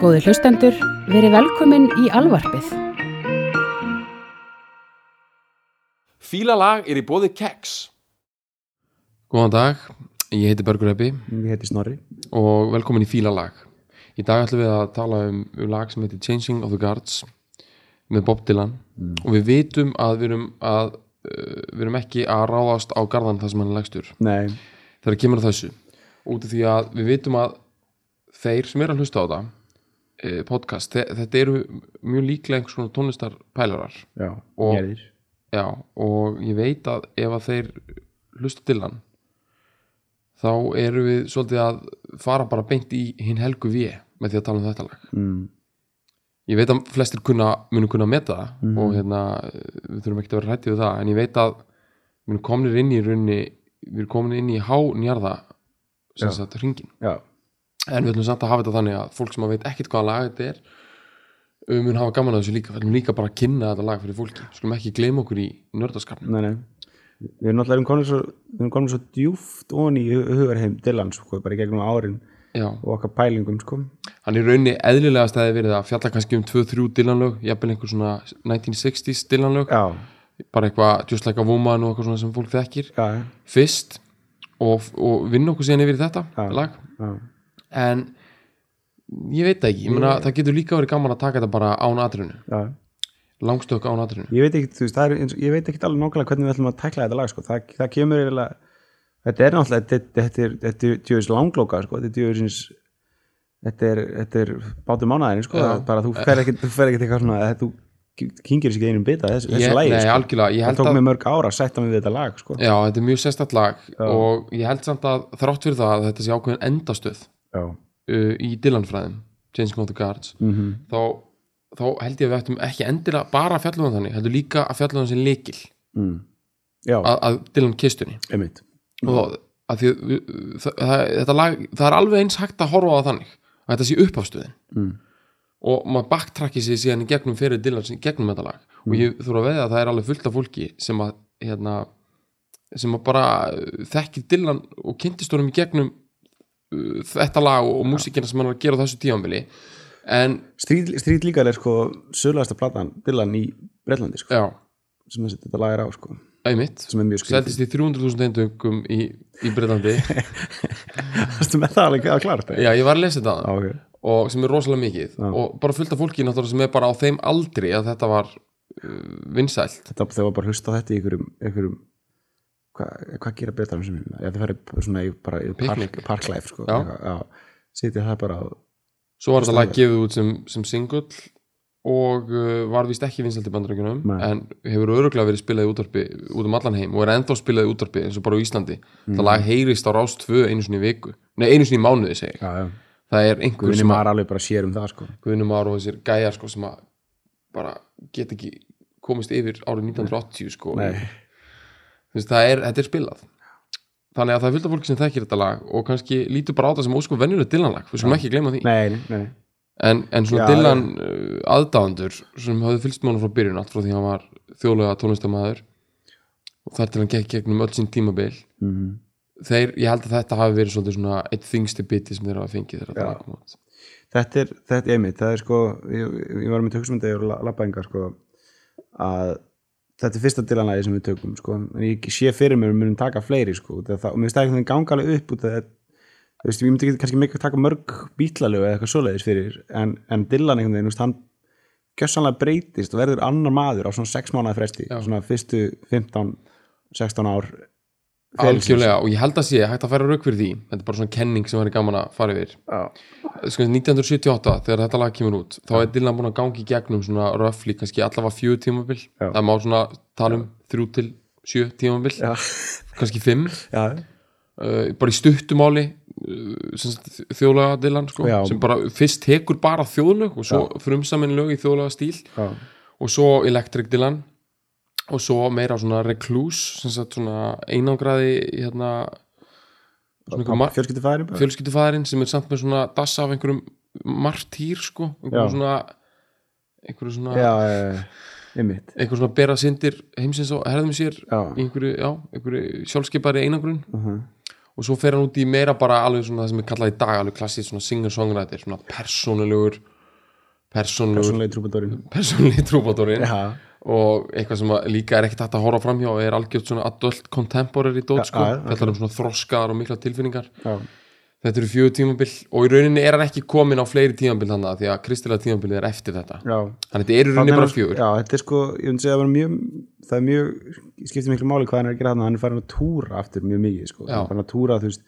Góði hlustendur, verið velkomin í alvarpið. Fílalag er í bóði keks Góðan dag, ég heiti Bergur Eppi. Ég heiti Snorri. Og velkomin í Fílalag. Í dag ætlum við að tala um, um lag sem heitir Changing of the Guards með Bob Dylan. Og við vitum að við erum, að, uh, við erum ekki að ráðast á garðan þar sem hann er legstur Nei, þegar kemur að þessu. Út af því að við vitum að þeir sem er að hlusta á það podcast, þe þetta eru mjög líklega einhvers konar tónlistarpælarar. Já, Og- Já, og ég veit að ef að þeir hlusta til hann þá eru við svolítið að fara bara beint í hinn helgu við með því að tala um þetta lag. Mm. Ég veit að flestir kunna, munu kunna að meta það og hérna, við þurfum ekki að vera hrættið við það en ég veit að við erum komin inn í runni, við erum komin inn í hánjarða sem Já. sagt hringin Já, en við ætlum samt að hafa þetta þannig að fólk sem að veit ekkit hvaða lag þetta er um, mun hafa gaman að þessu líka. Við ætlum líka bara að kynna þetta lag fyrir fólki. Skulum ekki gleyma okkur í nördaskapnum. Nei, nei. Við erum náttúrulega komin svo, við komin svo djúft ofan í hu- hugarheim Dylan sko, bara gegnum árin Já, og okkar pælingum sko. hann er raunni eðlilega stæði verið að fjalla kannski um 2-3 Dylan-lög, jafnvel einhver svona 1960s Dylan-lög, Já, bara eitthvað Just Like a Woman og eitthvað sem fólk þekkir. Já, fyrst og, og vinna okkur síðan yfir þetta lag. Já en ég veit ekki, ég meina það getur líka verið gaman að taka þetta bara án atrinu Já, langstök án atrinu ég veit ekki, þú veist, er ég veit ekki alveg nákvæmlega hvernig við ætlum að tækla þetta lag sko. það, það kemur eiginlega þetta er náttúrulega, þetta, þetta er, þetta er djöfis langlóka, sko, þetta er djöfisins þetta er, þetta er bátum mánaðin, sko, Já. bara þú fer ekkit eitthvað svona, að þú kingir sér ekki einum bita þessu, þessu nei, sko. algjörlega, ég það tók að- mig mörg ára að setja mig við þetta lag, sko. Já, þetta er mjög sérstætt lag og ég held samt að þrátt fyrir það að þetta sé ákveðin endastöð Já, uh, í Dylan-fræðum Changing of the Guards Mhm. þá, þá held ég að við ættum ekki endilega bara að fjalla um þannig, heldur líka að fjalla um sem leikil mm. að, að Dylan kistunni. Einmitt. Og þá, því, það, það, lag, það er alveg eins hægt að horfa á þannig að þetta sé upphafstöðin Mm. og maður backtrackir sig síðan í gegnum fyrir Dylan gegnum þetta lag. Og ég þurfa að veða að það er alveg fullt af fólki sem að hérna, sem að bara uh, þekkir Dylan og kynntist honum í gegnum þetta lag og, músikina sem hann er að gera á þessu Street, Street Legal er sko sölulegasta platan Dylan í Breitlandi sko, já, sem þessi, þetta lag er á sko, einmitt sem er mjög skrifið seldist í 300.000 eindöngum í, í Breitlandi Þú með það alveg að klára já, ég var að lesa þetta Já, ok. og sem er rosalega mikið. Og bara fullt af fólki náttúrulega sem er bara á þeim aldri að þetta var uh, vinsælt. Þetta var bara að hlusta þetta í einhverjum hvað hva gera betra sem ég þetta færi svona í, bara í park, parklife sko, sitja það bara á svo var þetta lag gefið út sem, sem singull og uh, var vist ekki vinsælt í bandarækjunum Nei. en hefur öruglega verið spilað í útvarpi út um allan heim og er ennþá spilað í útvarpi eins og bara á Íslandi. Það lag heyrist á rást 2 einu sinni í viku. Nei einu sinni í mánuði segi ég. Já, já. það er einhver Guðni sem að alveg bara sér um það sko. Guðnum Már og þessir gæjar sko sem að bara get ekki komist yfir árið 1980 sko Nei. Veist, er, þetta er spilað. Þannig að það er fullt af fólki sem þekkir þetta lag og kannski lítur bara á það sem óskum venjulegt Dylan-lag við skulum ekki gleyma því. Nei, nei, en, en svona Já, Dylan uh, aðdáðandur sem hafði fylgst með honum frá byrjun allt frá því hann var þjóðlega tónlistamæður og þar til hann gekk gegnum öll sín tímabil Mhm. þeir, ég held að þetta hafi verið svolítið svona eitt þingsti biti sem þeir hafa fengið þegar þetta kom út. Þetta er, þetta er einmitt það er sko, ég, ég var með töksmyndi og labbaðingar sko að þetta er fyrsta dilanlægi sem við tökum sko, en ég sé fyrir mér að við munum taka fleiri sko, það, og mér stæði einhvern veginn ganga alveg upp þú veist, ég myndi ekki kannski mikið taka mörg bítlalög eða eitthvað svoleiðis fyrir en, en Dylan einhvern veginn, hann gjössanlega breytist og verður annar maður á svona 6 mánuða fresti, Já. svona fyrstu 15, 16 ár. Algjörlega og ég held að sé hægt að færa rauk fyrir því. Þetta er bara svona kenning sem væri gaman að fara yfir. Já. sko 1978 þegar þetta lag kemur út þá er Dylan búin að gangi gegnum svona röfli kannski allavega fjögur tímabil. Já. það má svona tala um þrjú til sjö tímabil, Já. kannski fimm. Já, uh, bara í stuttumáli uh, þjóðlega Dylan sko, Já. sem bara fyrst tekur bara þjóðlög og svo frumsamin lög í þjóðlega stíl. Já, og svo Electric Dylan og svo meira svona sagt svona einangraði hérna bara fjölskyldufæðurinn sem er samt með svona dassa af einhverjum martýr sko. Einhverjum svona einhverjum svona, já, einhverjum svona bera syndir heimsins og herðum sér einhverju, já, einhverju sjálfskeipari einangrun. Uh -huh. og svo fer hann út í meira bara alveg svona það sem er kallað í dag alveg klassið svona singer-songwriter svona persónulegur Personlega trúbadórin persónulegi trúbátorinn Já, og eitthvað sem líka er ekkert hægt að horfa framhjá er algjört svona adult contemporary dót sko, Ja, ja, þetta um svona þroskaðar og mikla tilfinningar. Já, þetta eru fjögur tímabil og í rauninni er hann ekki komin á fleiri tímabil þannig að því að kristilega tímabil er eftir þetta. Já. Þannig að þetta er í rauninni bara fjögur. Já, þetta er sko, ég segja að mjög það er mjög, skiptir miklu máli hvað hann er að gera þarna. Hann er farin að túra aftur mjög mikið sko. Hann er farin að túra, þú veist,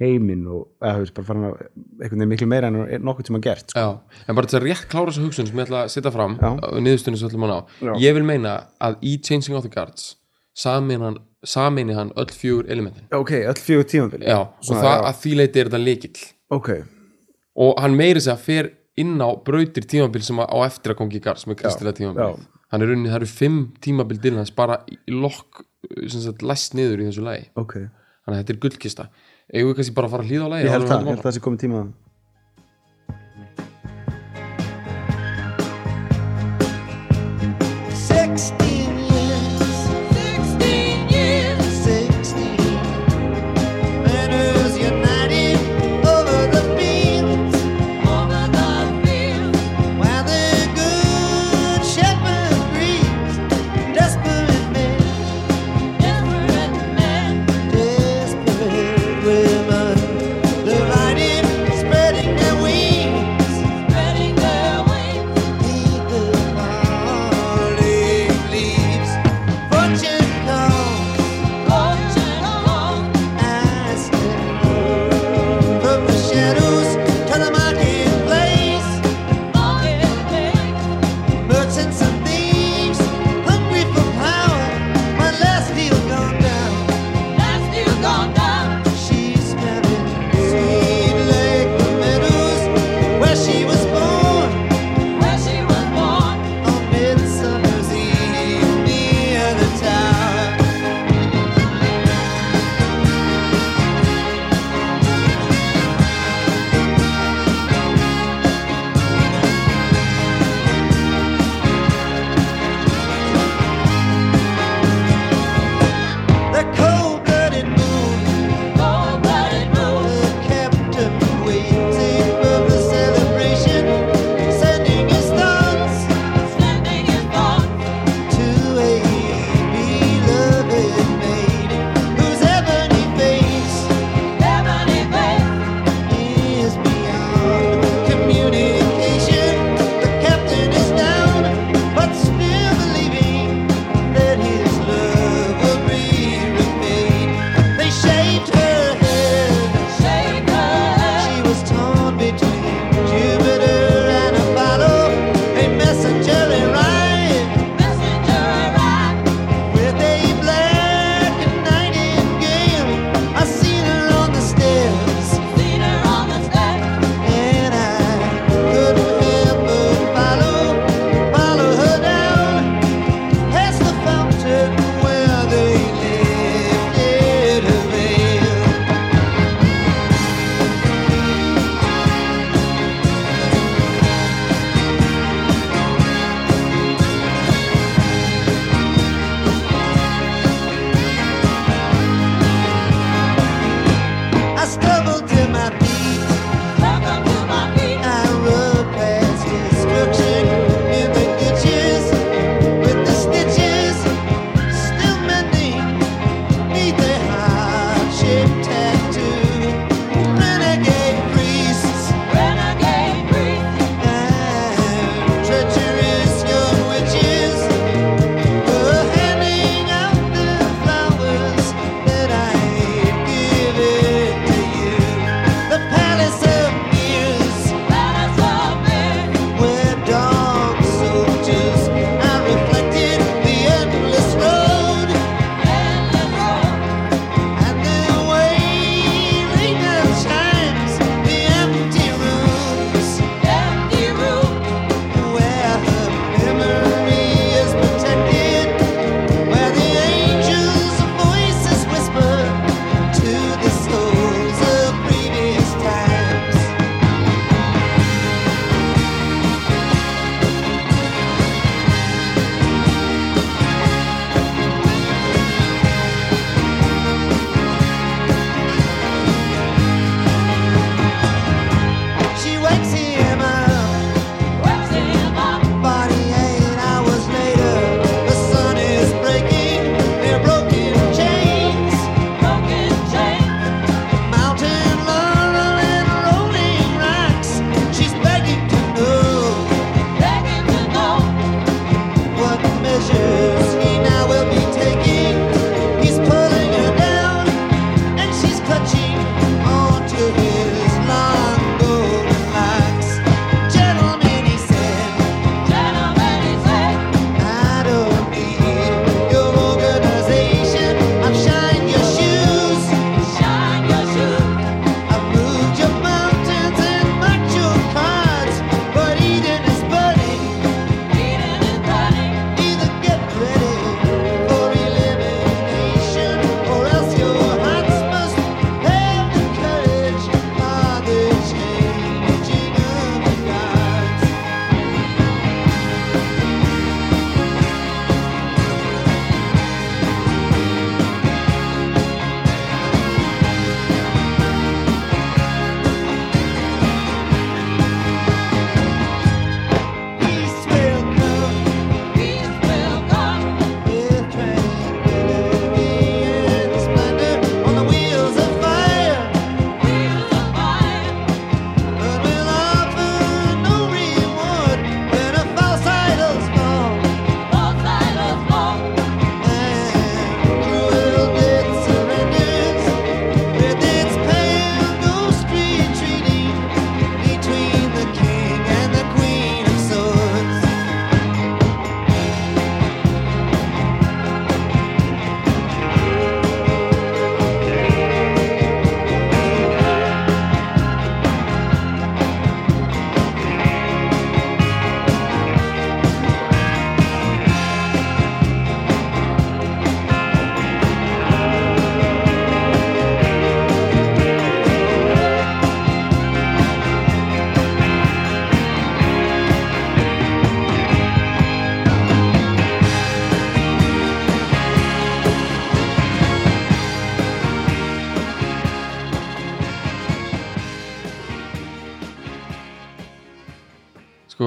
heiminn og, þú veist, bara farin að veginn miklu meira en nokkuð sem hann gert sko. Já, en bara til að rétt klára þessa hugsun sem ég ætla að setja fram Já. niðurstunni sem ætlum að ná Já. ég vil meina að í Changing of the Guards sameini hann, öll fjögur elementin Ok, öll fjögur tímabili Já, og Svona, það já. að því leiti er þetta leikill Ok, og hann meiri sig að fer inn á brautir tímabil sem að á eftir að kongi í Guards með kristilega tímabil já. hann er rauninni, það eru fimm tímabil til hans bara í lokk læst niður í þessu lagi ok þannig að þetta er gullkista eigum við kannski bara að fara að hlýða á lagi Ég held það, ég held það sé komið tíma Merchants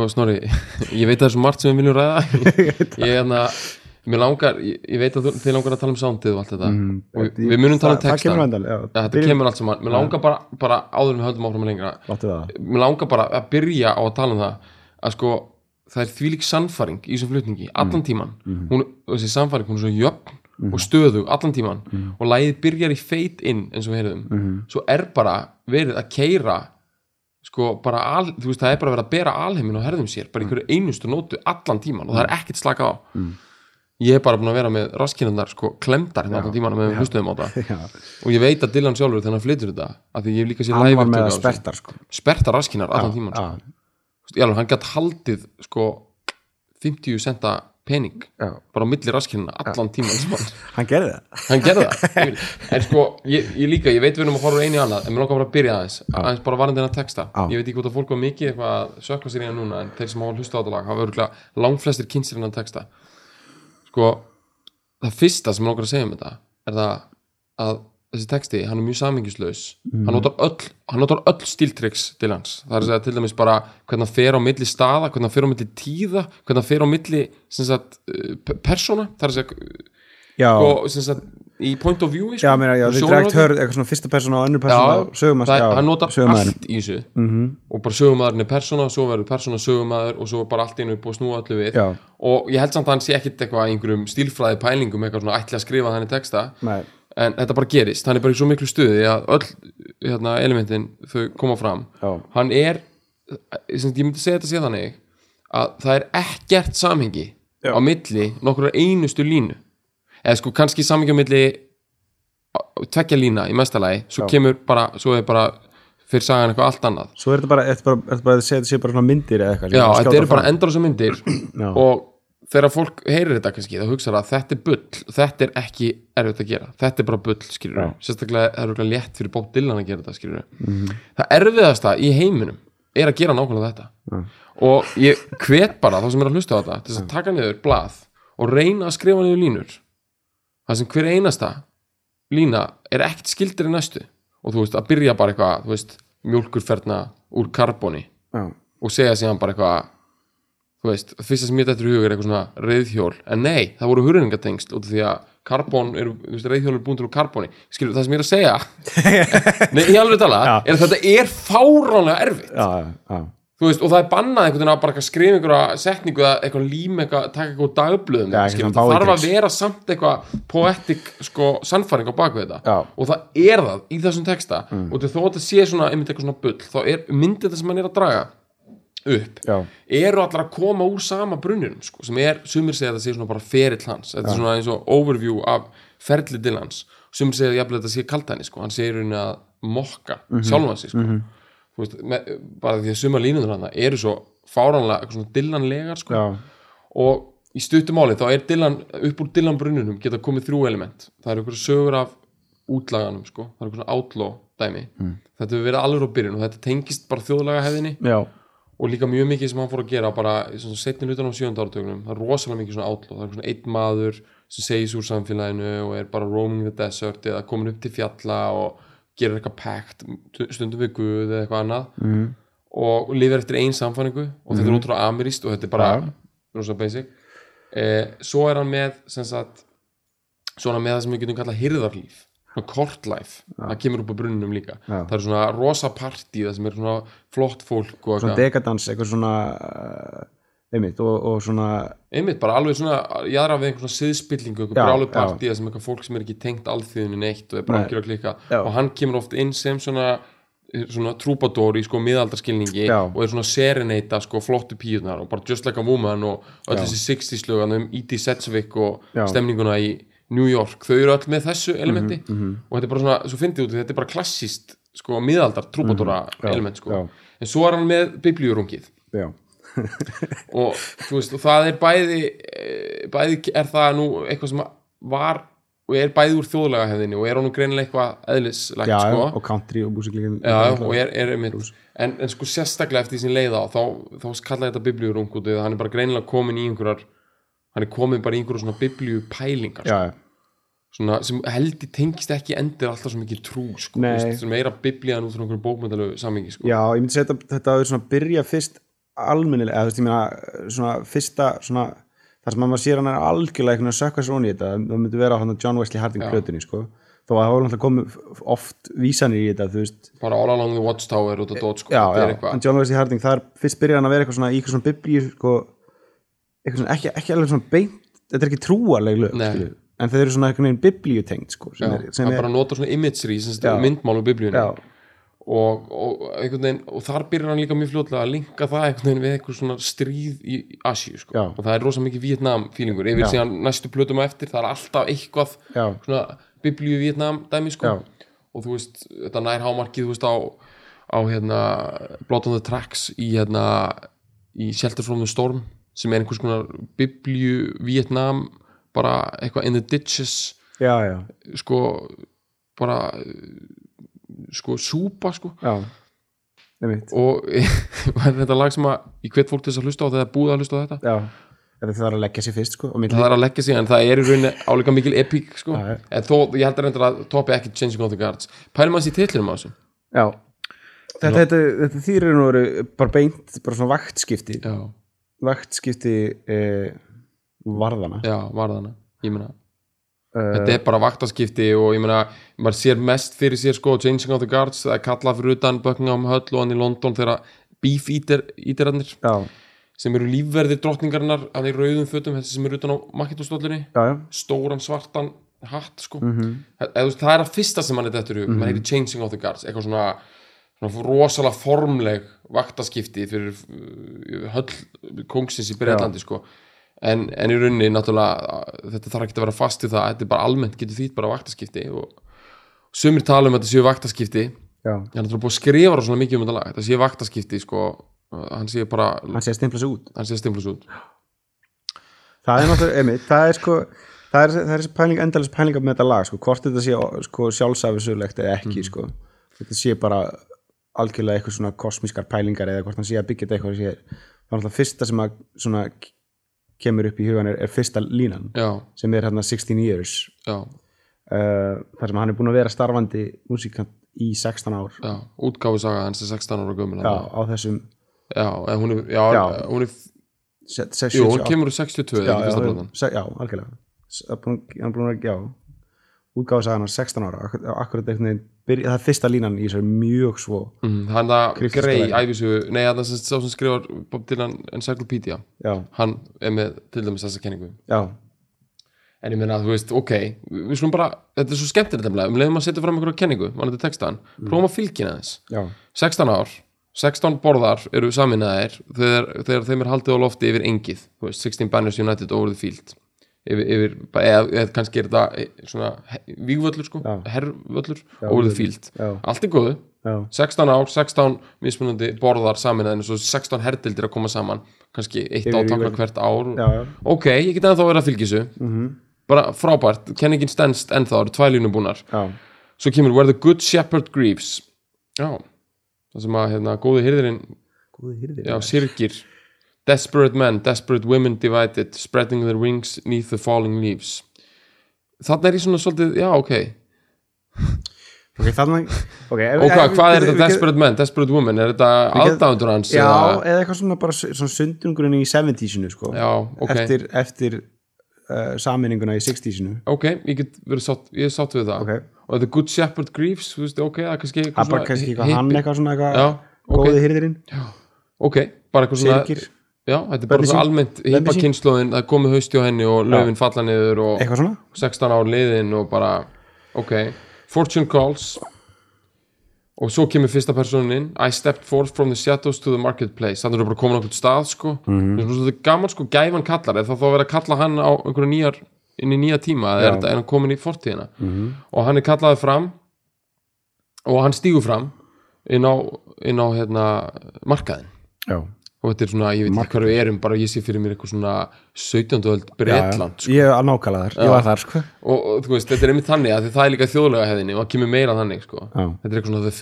sko Snorri ég veit að það er svo margt sem við viljum ræða. Ég er hérna mér langar, ég, veit að þið langar að tala um soundið og allt þetta. Og við munum tala um Mm, Það- texta kemur. Ja, þetta kemur allt saman, mér langar bara, bara áður en við höldum áfram lengra Láttu það. mér langar bara að byrja á að tala um það að sko, það er þvílík sannfæring í þessum flutningi, allan Mm. tíman Mhm. hún, þessi sannfæring, hún er svo jöfn og stöðug allan tíman Mhm. og lægið byrjar í feit inn eins og við heyrðum. Svo er bara verið að keira sko bara al, þú veist það er bara verið að bera alheimin á herðum sér, bara Mm. einhverju einustu nótu allan tíman og það er ekkert slaka á. Ég er bara búin að vera með raskinnarnar sko klemdar hérna allan tíman með hlustum á það og ég veit að Dylan sjálfur þegar hann flytur þetta að því ég hef líka sér Hann var með spertar sko. Sperta raskinar allan tíman sko. Já, hann gætt haldið sko 50 centa pening já. bara á milli raskina allan tíman sem hann, gerði það. Hann gerði það en sko, ég, ég líka, ég veit við erum að horfa einu í annað en mér langar bara að byrja aðeins aðeins bara varandi hennar texta. Já. ég veit ekki hvort að fólk var mikið eitthvað að sökka sér í hann núna en þeir sem hafa hlusta á þetta lag hafa örgulega langflestir kynstir hennar texta. Sko það fyrsta sem mér langar að segja um þetta er það að þessi texti, hann er mjög samingislaus hann notar öll, hann notar öll stíltricks til hans, það er að segja til dæmis bara hvernig hann fer á milli staða, hvernig hann fer á milli tíða, hvernig hann fer á milli sagt, uh, pe- persóna, það er að segja og sem sagt, í point of view já, meina, já, þið drægt hörð eitthvað svona fyrsta persóna og önnur persóna og sögumast, já, hann notar allt í þessu. -hmm. og bara sögumæðurinn er persóna svo verður persóna sögumæður og svo bara allt einu upp og snúa öllu við. Já. og ég held samt að hann sé ekkit eitthvað í einhverjum stílfræði pælingum eitthvað svona ætli að skrifa þannig texta. Nei. En þetta bara gerist, hann er bara í svo miklu stuði að öll hérna, elementin þau koma fram Já. hann er ég myndi segja þetta sé þannig að það er ekkert samhengi Já. á milli nokkur einustu línu eða sko kannski samhengi á milli tvekja lína í mestalagi svo Já. kemur bara, svo er bara fyrir sagan eitthvað allt annað Svo er þetta bara, þetta bara, þetta bara, þetta sé bara myndir eða eitthvað já, þetta eru bara endur þessar myndir Já. og þegar fólk heyrir þetta kannski þá hugsa það að þetta er bull þetta er ekki erfitt að gera, þetta er bara bull skilur Já. sérstaklega er það létt fyrir Bob Dylan að gera þetta skilur Mhm. það erfiðasta í heiminum er að gera nákvæmlega þetta. Og ég hvet bara þá sem er að hlusta á þetta til þess að taka niður blað og reyna að skrifa niður línur. Það sem hver einasta lína er ekkert skildir í næstu. Og þú veist að byrja bara eitthvað mjólkurferna úr karboni Já. og segja síðan bara eitthvað þú veist, fyrsta sem ég dættur í hug er eitthvað svona reyðhjól, en nei, það voru hurringatengsl út af því að karbon er, þú veist, reyðhjól er búin til úr karboni, skilur það sem ég er að segja nei, ég alveg tala Já. er að þetta er fáránlega erfitt já, já. þú veist, og það er bannað einhvern veginn að bara skrifa einhverja setningu eða eitthvað lím eitthvað, taka eitthvað dagblöðum skilur, það þarf að vera samt eitthvað poetic sko, sannfæring á baku þetta. Mm. og það er það í þessum texta og til þó að þetta sé svona, einmitt eitthvað svona bull þá er myndið þetta sem hann er að draga upp Já. eru allar að koma úr sama brunnum sko, sem er, sumir segja að þetta sé svona bara ferill hans, þetta er svona eins og overview af ferli til hans, sumir segja að þetta sé kaltæni, sko, hann segir rauninni að mokka Mhm. sjálfan sig, sko þú veist, með, bara því að sumar línundur hann eru svo eitthvað svona dillanlegar, sko Já. og í stuttumáli þá er Dylan, upp úr Dylan brunnunum geta komið þrjú element það eru einhverju sögur af útlaganum sko. það eru einhverju átló dæmi þetta hefur verið alveg á byrjun og þetta tengist bara þjóðlaga hefðinni Já. Og líka mjög mikið sem hann fór að gera bara setni hlutan á sjönda áratögnum það er rosalega mikið svona átló, það er svona einn maður sem segis úr samfélaginu og er bara roaming the desert eða komin upp til fjalla og gerir eitthvað pækt stundum við Guð eða eitthvað annað. Mm. og lifir eftir einn samfæringu og þetta er útrúlega ameríst og þetta er bara Ja. rosa basic. Eh, svo er hann með sagt, svona með það sem við getum kallað hirðarlíf kortlæf, það kemur upp á brunnum líka Ja. það er svona rosa partí það sem er svona flott fólk Svona eitthvað. dekadans, eitthvað svona uh, einmitt og, og svona einmitt bara alveg svona jáðra við einhver svona siðspillingu, Já, brálu já. partí það sem eitthvað fólk sem er ekki tengt alþýðunni neitt og er bara ekki að klika Já. og hann kemur oft inn sem svona svona trúpadór í sko miðaldarskilningi Já. og er svona sereneita sko flottu píunar og bara just like a woman og öll Já. þessi 60s lögan um E.T. Sedgwick og Já. stemninguna í New York, þau eru öll með þessu elementi Mhm, og þetta er bara svona, svo fyndið út þetta er bara klassist sko miðaldar trúpadóra Mhm. Já, element sko. já. en svo er hann með biblíurungið. Og þú veist, og það er bæði eh, bæði er það nú eitthvað sem var og er bæði úr þjóðlega hefðinni og er hann nú greinilega eitthvað eðlislegt Já, sko. og country og og einmitt en, en sko sérstaklega eftir því sem leið á þá, þá kallaði þetta biblíurung eða hann er bara greinilega komin í einhverjar hann er komin bara í einhverjar svona biblíupælingar sko. Já, svona, sem heldur tengist ekki endur alltaf svo mikið trú sko, veist, sem meira biblíðan út frá einhverjum bókmyndalegu samingi sko. já, ég myndi segja þetta, þetta er svona að byrja fyrst almennilega, eða þú veist, ég meina svona fyrsta, svona þar sem að maður sér hann er algjörlega einhvern veginn að sökka sér onni í þetta það myndi vera á hann John Wesley Harding plötunni, sko. Þó að það var náttúrulega komið oft vísanir í þetta, þú veist. Bara all along the watchtower út af dót sko, já, já, er John Wesley Harding, það er fyrst byrjar hann að vera eitthvað svona í eitthvað svona biblíu, sko svona, ekki, ekki alveg svona beint þetta er ekki trúarleg lög, skilju en þeir eru svona einhvern veginn biblíu tengt, sko já, sem er, sem hann er bara notar svona imagery sem Já. er myndmál úr biblíunni já, og, og, einhvern veginn, og þar byrjar hann líka mjög fljótlega að linka það einhvern veginn við eitthvað svona stríð í Asíu sko. Já. og það er rosa mikið Vietnam fílingur yfir Já. síðan næstu plötum á eftir það er alltaf eitthvað já, svona biblíu Vietnam dæmi sko. Já. og þú veist, þetta nær hámarkið þú veist á, á hérna Blood on the Tracks í hérna í Shelter from the Storm sem er einhvers konar biblíu Vietnam bara eitthvað in the ditches já, já, sko bara sko súpa sko. Já og þetta lag sem að ég hvet fólk til þess að hlusta á þegar búið að hlusta á þetta? Já, þetta þarf að leggja sér fyrst, sko það er að leggja sig en það er í rauninni áleika mikil epík sko. En þó, ég held að reynda að topi ekki Changing of the Guards. Pælum hans í titlinum á þessu? Já. Þetta, þetta, þetta þýrir nú eru bara beint, bara svona vaktskipti. Já, vaktskipti eh, varðana já, varðana ég meina, uh, þetta er bara vaktaskipti og ég meina, maður sér mest fyrir sér sko, Changing of the Guards, það er kallað fyrir utan Buckingham Höll og hann í London þegar Beef Eater, Eaterarnir sem eru lífverðir drottningarinnar að þeir rauðum fötum, þessi sem eru utan á já, stóran svartan hatt sko. Mm -hmm. það er að fyrsta sem hann er þetta mm -hmm. maður heitir Changing of the Guards eitthvað svona rosalega formleg vaktaskipti fyrir uh, höll kóngsins í Breitlandi sko. en, en í rauninni náttúrulega þetta þarf ekki að vera fast í það þetta er bara almennt getur þýtt bara vaktaskipti og sumir tala um að þetta séu vaktaskipti. Já. Ég er náttúrulega búið að skrifa svona mikið um þetta lag. Þetta séu vaktaskipti sko, hann séu bara Hann sé að stimpla sig út. Séu stimplus út. Það er náttúrulega, einmitt, það er sko það er, það er þessi pæling, endalins pælinga með þetta lag sko, hvort þetta sé sko, sjálfsafisulegt eða ekki, Mhm. sko. Þetta sé bara algjörlega eitthvað svona kosmískar pælingar eða hvort hann sé að byggja þetta eitthvað það er náttúrulega fyrsta sem að svona kemur upp í hugan er, er fyrsta línan já, sem er hérna 16 years. Uh, þar sem hann er búin að vera starfandi músikant í 16 ár. Já útgáfusaga hans er 16 ára gömul já, á þessum Já, hún er, já, Já. hún er se- se- jú, hún 78 kemur úr 62 já, já, se- já, algjörlega. Hann er hann búin að já. Útgáfasagan á 16 ára akkur- akkurat veginn byrja, það er fyrsta línan í þessu mjög svo Mhm, hann Kryptíska grei lagi. æfisu nei, það er sá sem skrifar Bob Dylan Encyclopedia. Já, hann er með til dæmis þessa kenningu. Já, en ég meina, þú veist, ok við slum bara, þetta er svo skemmtilegt um leiðum að setja fram einhverja kenningu, þetta textan prófum að fylgina þess, já, 16 ár. 16 borðar eru saminæðir þegar, þeim er haldið á lofti yfir engið, veist, 16 banners united over the field yfir, yfir eða, eða kannski er þetta eh, svona vígvöllur sko, herrvöllur völlur. field, Já. allt er góðu. Já, 16 ár, 16 mismunandi borðar saminæðin og svo 16 herdildir að koma saman kannski eitt átakna hvert ár. Já, ok, ég get ennþá verið að fylgja þessu. -hmm. bara frábært, kenningin stendst ennþá, eru tvær línur búnar. Svo kemur Where the Good Shepherd Grieves já, það sem að hérna, góði hyrðirinn, Góði hirðir. já, sirgir desperate men, desperate women divided spreading their wings neath the falling leaves. Þarna er ég svona svolítið, já, ok. Ok, þannig ok, ef- og hvað, hvað er þetta desperate men, desperate women er þetta aðdándur hans já, eða, eða eitthvað svona bara svona sundungurinn í 70-sinu sko. Já, ok. Eftir, eftir uh, samininguna í 60-sinu ok, ég get verið sátt, ég er sátt við það. Ok. og The Good Shepherd Grieves, þú veist, ok, það er kannski eitthvað hann hippie- eitthvað svona eitthvað góði hirðirinn. Ok, bara eitthvað svona Sirgir, já, þetta er bara Börnin svo sín. almennt Börnin hippa sín. kynnslóðin, það er komið hausti á henni og löfin falla niður og eitthvað svona 16 ár liðin og bara ok, Fortune Calls og svo kemur fyrsta personin I stepped forth from the shadows to the marketplace þannig er bara komin á einhvern stað sko mm. -hmm. þetta er gaman sko, gæfan kallar það þá að vera að kalla hann á einhverju nýjar inn í nýja tíma, eða er, er hann komin í fortíðina Mhm. -hmm. og hann er kallaði fram og hann stígur fram inn á, inn á hérna, markaðin já, og þetta er svona, ég veit ekki hvað við erum bara ég sé fyrir mér eitthvað svona 17. öld Bretland sko. ég er að nákala þar, ég var þar sko. Og, og þú veist, þetta er einmitt þannig að það er líka þjóðlega hefðinni og það kemur meira þannig sko. Þetta er eitthvað svona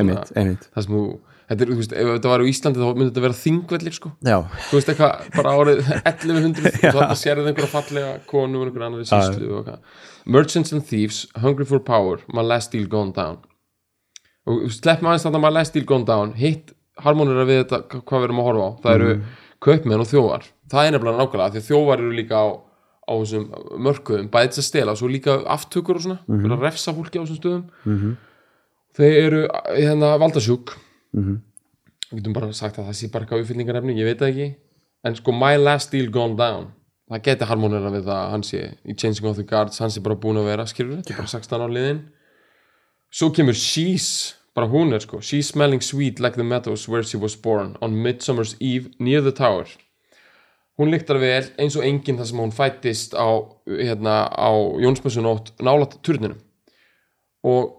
einmitt, einmitt. það sem þú þetta er, þú veist, ef þetta var á Íslandi þá myndi þetta vera þingvellir sko. já, þú veist eitthvað, bara árið 1100 og svo þetta sérði einhverja fallega konu og einhverja annari síslu og eitthvað. Merchants and Thieves, Hungry for Power My Last Deal Gone Down. Og slepp maður aðeins þetta My Last Deal Gone Down hitt harmonera við þetta hva- hvað við erum að horfa á. Það eru kaupmenn og þjófar. Það er nefnilega nákvæmlega því að þjófar eru líka á, á þessum mörkuðum bæðið til að stela og svo líka aftökur og svona mm -hmm. að refsa fólki á þessum stöðum. -hmm. þeir eru hérna valdasjúk. Mhm. við getum bara sagt að það sé bara eitthvað uppfyllingarefni, ég veit það ekki. En sko My Last Deal Gone Down. Það geti harmonera við það að hann sé í Changing of the Guards, hann sé bara búin að vera skilur þetta er bara 16 á liðin. Svo kemur She's bara hún er sko, She's smelling sweet like the meadows where she was born on Midsummer's Eve near the tower. Hún lyktar vel eins og enginn þar sem hún fættist á, hérna, á Jónsmessunótt nálat turninum og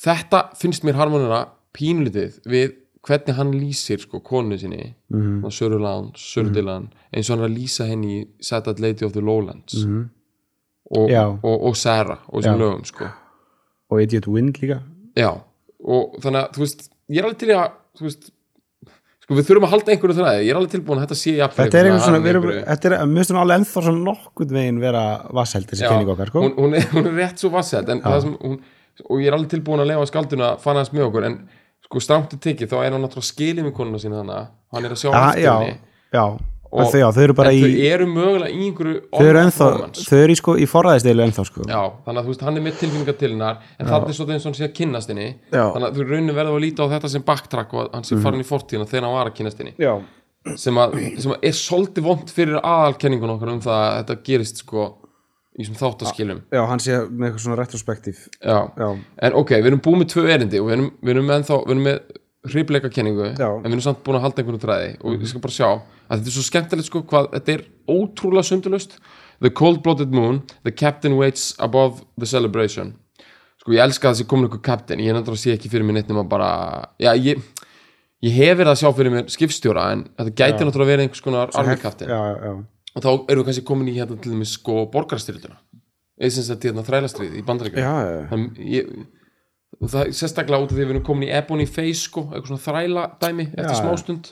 þetta finnst mér harmonera pínlítið við hvernig hann lýsir sko konu sinni. Mm -hmm. Sörurland, Sördiland eins og hann er að lýsa henni í Saturday Lady of the Lowlands. -hmm. og, og, og Sarah og þessum lögum sko. Og Idiot Wind líka. Já, og þannig að þú veist, ég er alveg til í að þú veist, sko við þurfum að halda einhverju þræði, ég er alveg tilbúin að þetta sé jafnvel þetta er einhvern svona, við erum, þetta er, mér finnst alveg ennþá svona nokkurn veginn vera vassheld þessi Já, kenning okkar, sko. hún, hún, er, hún er rétt svo vassett en það sem hún, og ég er alveg tilbúin að lefa skalduna að fann hans með okkur en sko strámtu tekið þá er hann náttúrulega skilið með konuna sína þannig hann er að sjá já, Og- já, þau eru bara í þau eru mögulega í einhverju þau eru ennþá, þau eru í, sko, í forræðisteilu ennþá, sko. Já, þannig að þú veist, hann er með tilfinningar til hennar en það er svo og hann sé að kynnast henni. Mhm. þannig að þú rauninu verður að líta á þetta sem backtrack og hann sé farin í fortíðina þegar hann var að kynnast henni. Sem að, sem að er svolítið vond fyrir aðalkenningun okkar um það að þetta gerist sko í þessum þáttaskilum. Já, hann sé með eitthvað svona retrospektív. En ok, við erum búið með tvö erindi og við erum, við erum, ennþá, við erum með hrifleika kenningu Já. en við erum samt búin að halda einhvern þræði og ég skal bara sjá. Að þetta er svo skemmtilegt sko hvað þetta er ótrúlega sundulust The cold-blooded moon, the captain waits above the celebration. Sko ég elska að þessi komin ykkur captain. Ég er náttúrulega að sé ekki fyrir mér neitt nema bara já ég, ég hef verið að sjá fyrir mér skipstjóra en þetta gæti náttúrulega að vera einhvers konar army captain. já, já, já, og þá erum við kannski komin í hérna til dæmis sko borgarstyrilduna eða sem sagt hérna þrælastrið í bandaríkjum og það er sérstaklega út af því að við erum komin í Ebony Face sko, eitthvað svona þræla dæmi eftir smástund.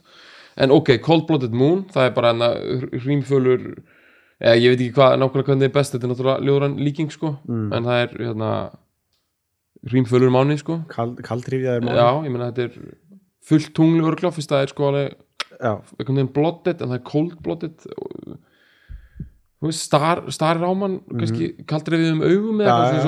En ok, Cold Blooded Moon það er bara hana rýmfölur eða ég veit ekki hvað, nákvæmlega hvernig er best þetta er náttúrulega ljóðran líking sko. Mm. en það er hérna rýmfölur mánu sko. Kald, kaldrifjaður já, ég meina þetta er fullt tungli örgla fyrst það er sko alveg einhvern veginn blooded en það er cold blooded og, veist, star, starir á mann kannski kaldrið við um augum eða Mhm. Já,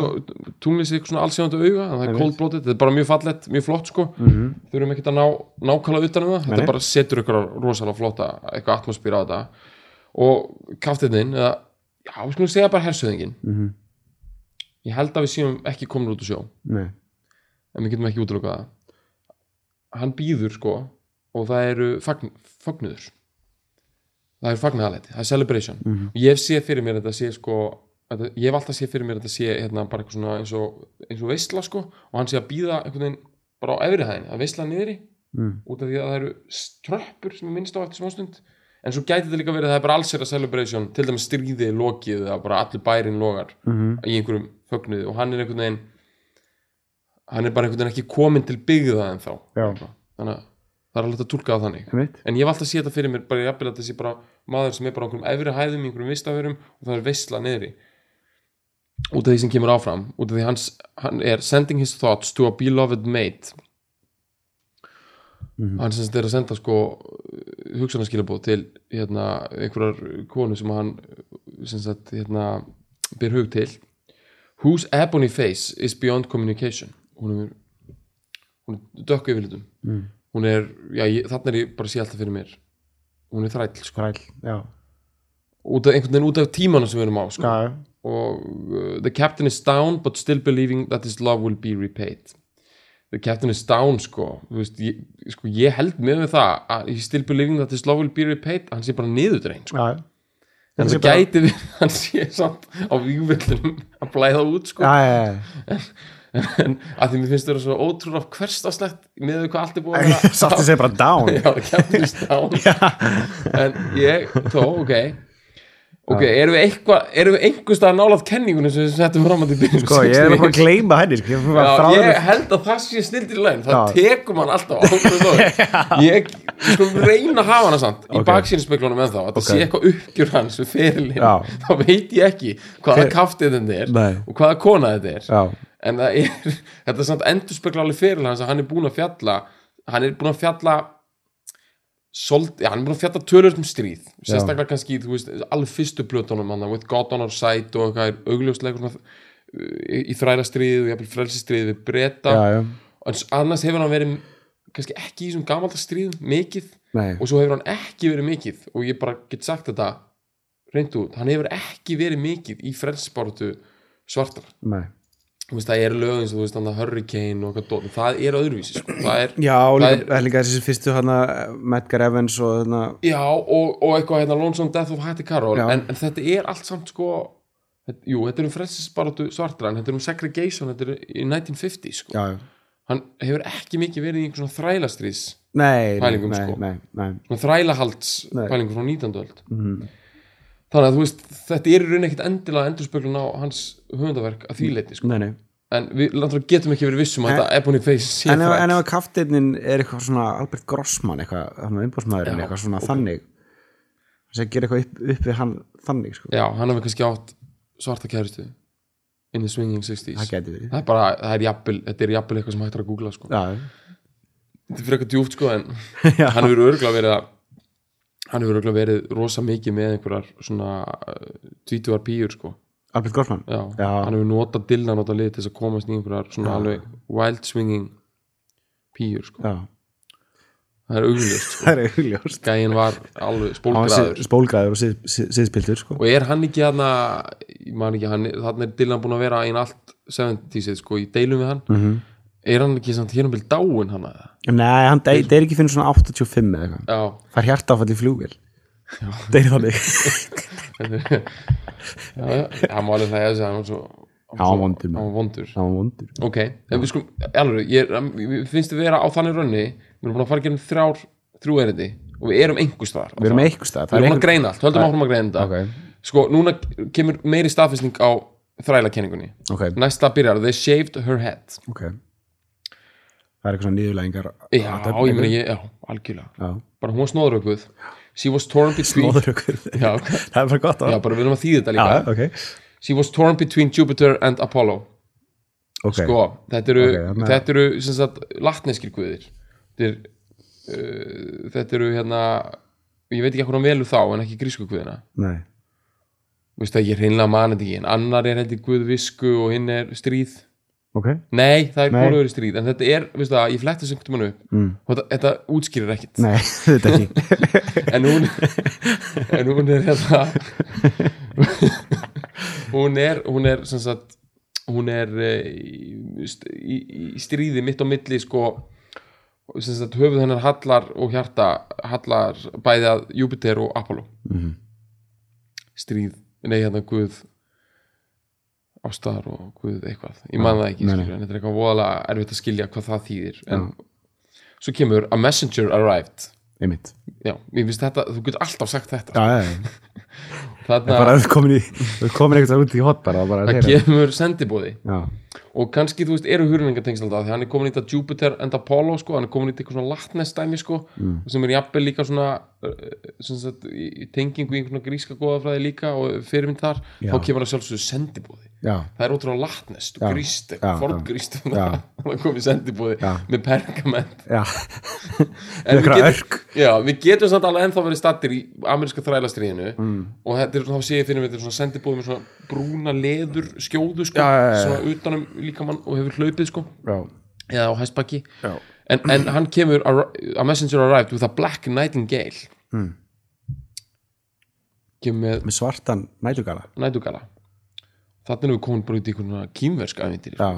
eitthvað svona allsjóðandi auga það er Einmitt. cold blooded, þetta er bara mjög fallett, mjög flott sko. Mhm. þurfum ekkert að ná, nákvæmlega utan um það. Þetta bara setur ykkur rosalega flotta eitthvað atmosfýra á þetta. Og kaftiðnin, eða já, við skulum segja bara hersöðingin Mhm. ég held að við séum ekki komin út úr sjó. Nei. En við getum ekki útlokað það. Hann býður sko og það eru fagn, fagnuður það er fagnuðalæti, það er celebration Mhm. og ég séð fyrir mér að þetta sé sko þetta, ég hef alltaf séð fyrir mér að þetta sé hérna bara eitthvað svona eins og, eins og veistla sko og hann sé að býða einhvern veginn bara á efri hæðin að veistla niðri Mm. út af því að það eru ströppur sem er minnst á eftir smástund en svo gæti þetta líka verið að það er bara alls er að celebration til dæmis stríði lokið eða bara allir bærin logar Mhm. í einhverjum fögnuði og hann er einhvern veginn hann er bara einhvern veginn ekki komin til byggða en þá Já. þannig að það er alveg að túlka það þannig. Einmitt. en ég hef alltaf séð þetta fyrir mér bara jafnvel að þessi bara maður sem er bara á einhverjum efri hæðum í einhverjum vistafurum og það er veistla niðri. Út af því sem kemur áfram út af því hans, hann er sending his thoughts to a beloved mate. Hann sem sagt er að senda sko hugsanarskilabóð til hérna, einhverjar konu sem hann sem sagt hérna ber hug til. Whose ebony face is beyond communication? Hún er, er dökk yfirlitum mm. Hún er, já, ég, þarna er ég bara að sé alltaf fyrir mér hún er þræll sko, Skræl, já, út af, einhvern veginn út af tímanum sem við erum á sko. já, og uh, the captain is down but still believing that his love will be repaid the captain is down sko, Þú veist, ég, sko ég held með með það að he still believing that his love will be repaid hann sé bara niðurdrein sko. já, en það gæti við hann sé samt á vígvöldunum að blæða út sko. já, já, já. En að því mér finnst það svo ótrúlega hverstaslegt með hvað allt er búið að þið segir bara down. Já, down en ég, þó, ok. Ok, erum við eitthvað erum við einhvers staðar nálað kenningunum sem við settum fram að því Sko, ég er bara að gleyma henni sko. Ég Já, ég held að það sé snildir í læn það tekur mann alltaf á ég sko reyna að hafa hana samt í Ok. baksýninspeglunum en þá að það Ok. sé eitthvað uppgjur hans við ferilinn þá veit ég ekki hvaða kaftið þetta er og hvaða kona þetta er en það er, þetta er samt endurspegla alveg fyrir hans að hann er búin að fjalla hann er búin að fjalla Sold, já, hann er búin að fjalla tölur um stríð. Sérstaklega kannski, þú veist, alveg fyrstu plötunum hann, with God on our side og eitthvað er augljóslega svona, uh, í, í þrælastriðið og jafnvel frelsistriðið við breyta en annars hefur hann verið kannski ekki í þessum gamalda stríðum mikið nei, og svo hefur hann ekki verið mikið og ég bara get sagt þetta reynd út, hann hefur ekki verið mikið í frelsisbáratu svartar nei veist, það eru lög eins og þú veist, Hurricane og dót, það er öðruvísi sko. það er, Já, Það líka, líka þessi fyrstu hana Medgar Evans og hana já, og, og eitthvað hérna Lonesome Death of Hattie Carroll en, en þetta er allt samt sko þetta, jú, þetta er um frelsisbáratu svartra en þetta er um segregation, þetta er í 1950 sko. Já, já hann hefur ekki mikið verið í einhvern svona þrælastrís Nei, Pælingum, nei, sko. nei, nei, þrælahalds Nei. pælingur frá 19. öld Mhm. þannig að þú veist, þetta er í rauninni ekkit endilega endurspöglun á hans höfundaverk að því leiti sko. nei, nei. En við getum ekki verið vissum að En- þetta Ebony Face sé En ef, þræll. en ef kaftinnin er eitthvað svona Albert Grossman, eitthvað, Já, eitthvað svona þannig þess að gera eitthvað upp, upp við hann þannig sko. já, hann hefur kannski átt svarta kæristu in the swinging 60s það geti verið það er bara, það er jafnvel, þetta er jafnvel eitthvað sem hægt er að googla sko. Já, þetta er fyrir eitthvað djúft sko en hann hefur örgulega verið að hann hefur örgulega verið rosa mikið með einhverjar svona uh, tvítuar pýjur sko Albert Já. hann hefur notað dilla notað lið til þess að komast í einhverjar svona alveg wild swinging pýjur sko, það er augljóst sko. gæin var alveg spólgraður spólgraður og sið- sið- siðspiltur sko. og er hann ekki ég hann, þannig er Dylan búin að vera einn allt 70-sið sko í deilum við hann. Mhm. er hann ekki samt hér um bil dáin hann að Nei, hann deyr dey ekki fyrir svona 85 eða eitthvað. Er hjartáfall í flugvél. Deyr þannig hann var alveg það að hann var svo Já, hann var vondur. Ok, en við skulum, alveg ég, ég finnst við vera á þannig rönni við erum búin að fara að gera þrjár, þrjú erindi og við erum einhver staðar Við erum eitthvað stað við erum að greina allt, höldum áfram að greina þetta. Ok, sko, núna kemur meiri staðfestning á þrælakenningunni. Ok, næsta byrjar, they shaved her head. Ok. Það er eitthvað svona nýðurlægingar já, ég meina ég, já, algjörlega. Já, bara hún var snóðrökuð she was torn between já, Það er bara gott já, bara við erum að þýða þetta líka. Já, ok. She was torn between Jupiter and Apollo. Ok, sko, þetta eru, Ok, þannig að- þetta eru sem sagt, latneskir guðir. Þetta, er, uh, þetta eru hérna ég veit ekki hvað hann velur þá en ekki grísku guðina. Nei. Veist það, ég hreinlega mani þetta ekki. En annar er heldur guð visku og hinn er stríð Ok, nei, það er Nei. hvoruður stríð en þetta er, veist það, ég fletti sem hvernig mann upp mm. og þetta, þetta útskýrir ekkit nei, þetta ekki en hún en hún er hérna hún er hún er sem sagt hún er eh, í, í, í stríði mitt á milli sko sem sagt höfuð hennar hallar og hjarta hallar bæði að Júpiter og Apollo Mhm. stríð, nei hérna Guð ástar og Guð eitthvað. Ég man það ekki, skilur, en þetta er eitthvað voðalega erfitt að skilja hvað það þýðir. En svo kemur a messenger arrived. Einmitt. Já, ég finnst þetta, þú getur alltaf sagt þetta. Já, já, já. Bara ef þú komin komin eitthvað út í hot bara, það að kemur sendibóði Já, og kannski, þú veist, eru hurningatengsl alltaf því hann er komin í þetta Jupiter and Apollo sko, hann er komin í eitthvað svona latnestæmi sko, sem er jafnvel líka svona uh, sem sagt, í tengingu í einhvern gríska góðafræði líka og fyrirmynd þar, Já. þá kemur það sjálfsögðu sendibóði já, það er ótrúlega latnest og gríst, forngríst Já. það. Komið sendibóði Já. með pergament. Við getum- samt alveg ennþá verið stattir í ameríska þrælastriðinu Mm. og þetta er, þá sé ég fyrir mig þetta er svona sendibóð með svona brúna leður skjóðu sko, Já, svona utanum líkamann og hefur hlaupið sko, Já, eða á hæstbakki en, en hann kemur, a, a messenger arrived with a black nightingale. Mm. kemur með Með svartan nætugala nætugala þannig erum við komin bara út í einhvern kýmversk æfintir Já.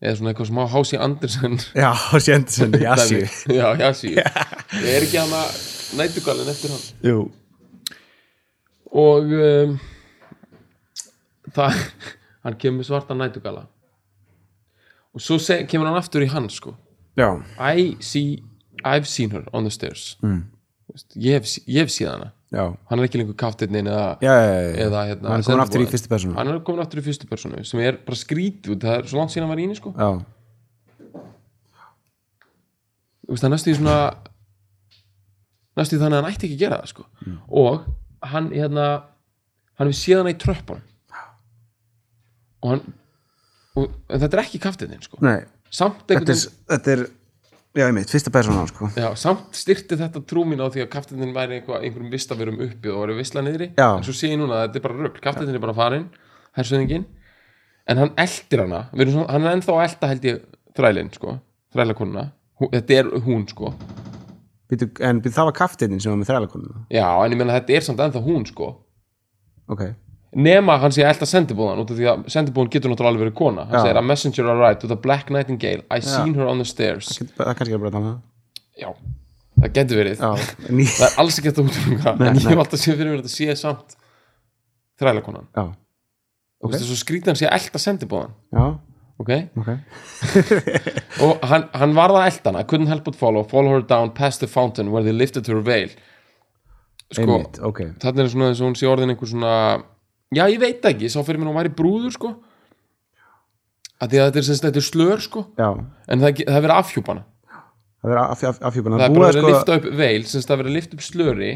Eða svona eitthvað smá Hási Andersen. Já, í Asíu dæmi. Já, Jasi Ég er ekki hann að nætugalinn eftir hann. Jú. Og um, það hann kemur svarta nætugala og svo seg, kemur hann aftur í hann sko. Já, I see, I've seen her on the stairs. Mm. Ég hef, ég hef séð hana já. Hann er ekki lengur kaftirnin eða, eða hérna, Hann er komin aftur í fyrstu persónu. Hann er komin aftur í fyrstu personu sem er bara skrítið, það er svo langt síðan hann var í henni sko. Það er næstu í svona næstu í þannig að hann ætti ekki að gera það sko. og hann hérna hann hefur séð hana í tröppunum. Og hann og, þetta er ekki kaftininn sko. samt Þetta einhvern er, þetta er já, ég meit, fyrsta persóna sko. Já, samt styrti þetta trú mín á því að kaftinin væri einhver, einhverjum vistaverum uppi og væri visla niðri. Já. en svo sé ég núna að þetta er bara rugl. Kaftinin er bara farinn, hersöðingin en hann eldir hana. Svona, hann er ennþá elda held ég þrælinn sko, þrælakonuna. Þetta er hún sko. Býtu, en býtu, það var kaftininn sem var með þrælakonuna? Já, en ég meina þetta er samt ennþá hún sko. Ok, nema hann sé að elda sendibúðan út af því að sendibúðan getur náttúrulega alveg verið kona. Hann segir a messenger arrived with a black nightingale I seen her on the stairs. Það er kannski að bara það já, það getur verið. Það er alls ekki þetta útrúinga en ég hef alltaf séð fyrir mér að þetta sé samt þrælakonan já, okay. þess að skrýta hann sé að elda sendibúðan. Já, ok, og hann, varða að elda hana couldn't help but follow, follow her down past the fountain where they lifted her veil. Sko, þannig er svona þess að hún sé orðin einhver svona já, ég veit ekki, sá fyrir mér hún væri brúður sko. Að því að þetta er, sem sagt, þetta er slör sko. Já. En það, það er verið að afhjúpa hana. Það er af, af, afhjúpana það er bara verið að sko lifta upp veil sem sagt, það er verið að lifta upp slöri.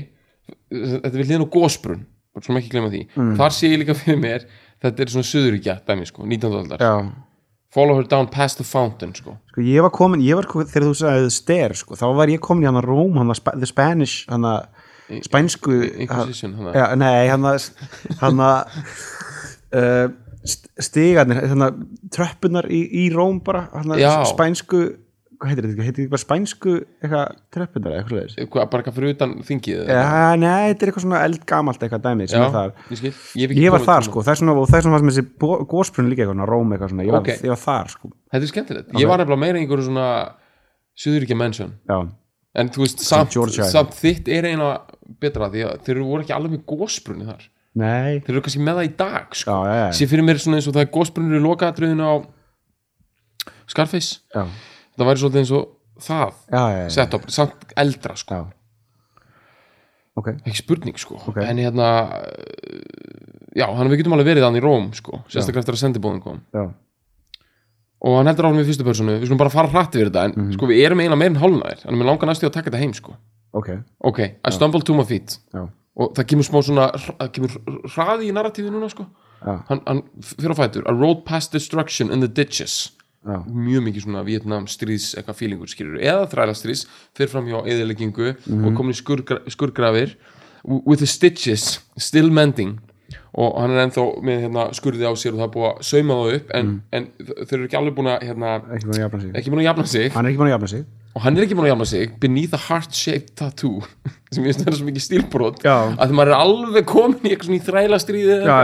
Þetta hliðin á gósbrunn svona ekki glemma því. Mm. þar sé ég líka fyrir mér þetta er svona söðuríkja dæmi sko, 19. aldar. Já, follow her down past the fountain sko. Sko ég var komin, ég var komin þegar þú sagði ster, sko, þá var ég komin í hann að Róm, hann að the Spanish hann að spænsku Inquisition, já, nei, hann að hann að uh, stigarnir, hann að tröppunar í, í Róm bara, hann að spænsku hvað heitir þetta, heitir þetta spænsku eitthvað tröppunar, eitthvað leiðis Hvað, bara eitthvað fyrir utan þingið? Já, nei, þetta er eitthvað svona eldgamalt eitthvað dæmi sem Já, er þar. ég Ég, Ég var þar sko, það er svona, og það er svona sem þessi gósbrunn líka eitthvað, Róm eitthvað svona, ég var, Ok. ég var þar sko. Þetta er skemmtilegt. Ég var nefnilega meira einhverju svona Suðuríkja Já, En þú veist, samt, samt þitt er eina betra Því að þeir voru ekki alveg með gósbrunni þar. Nei. Þeir eru kannski með það í dag sko. Já, já, já. Sér fyrir mér svona eins og það er gósbrunnur í lokaðatriðinu á Scarface. Já, Það væri svolítið eins og það já, já, já, Sett upp, samt eldra sko. Já. Ok, Ekki spurning sko. Ok. En hérna uh, Já, hann við getum alveg verið hann í Róm sko Sérstaklega eftir að sendibóðin kom. Já, og hann heldur áfram í fyrstu personu. Við skulum bara fara hrætti við þetta en Mhm. sko við erum eiginlega meira en hálfnaðir. En mér langar næstu að taka þetta heim sko ok. Ok, I stumble to my feet. Já, og það kemur smá svona það kemur hraði í narratífi núna sko. Hann, hann fyrir á fætur. A road past destruction in the ditches. Já, mjög mikið svona Vietnam stríðs eitthvað fílingur skilur eða þræla stríðs fyrir fram hjá eðileggingu Mhm. og komin í skurgra, skurgrafir with the stitches still mending og hann er ennþá með hérna, skurði á sér og það er búið að sauma það upp en, en þeir eru ekki alveg búin að hérna, ekki búin að jafna sig. ekki búin að jafna sig. Hann er ekki búin að jafna sig. Og hann er ekki búin að jafna sig beneath a heart-shaped tattoo sem ég finnst þetta svo mikið stílbrot. Já. að því maður er alveg komin í eitthvað svona í þræla stríði Já,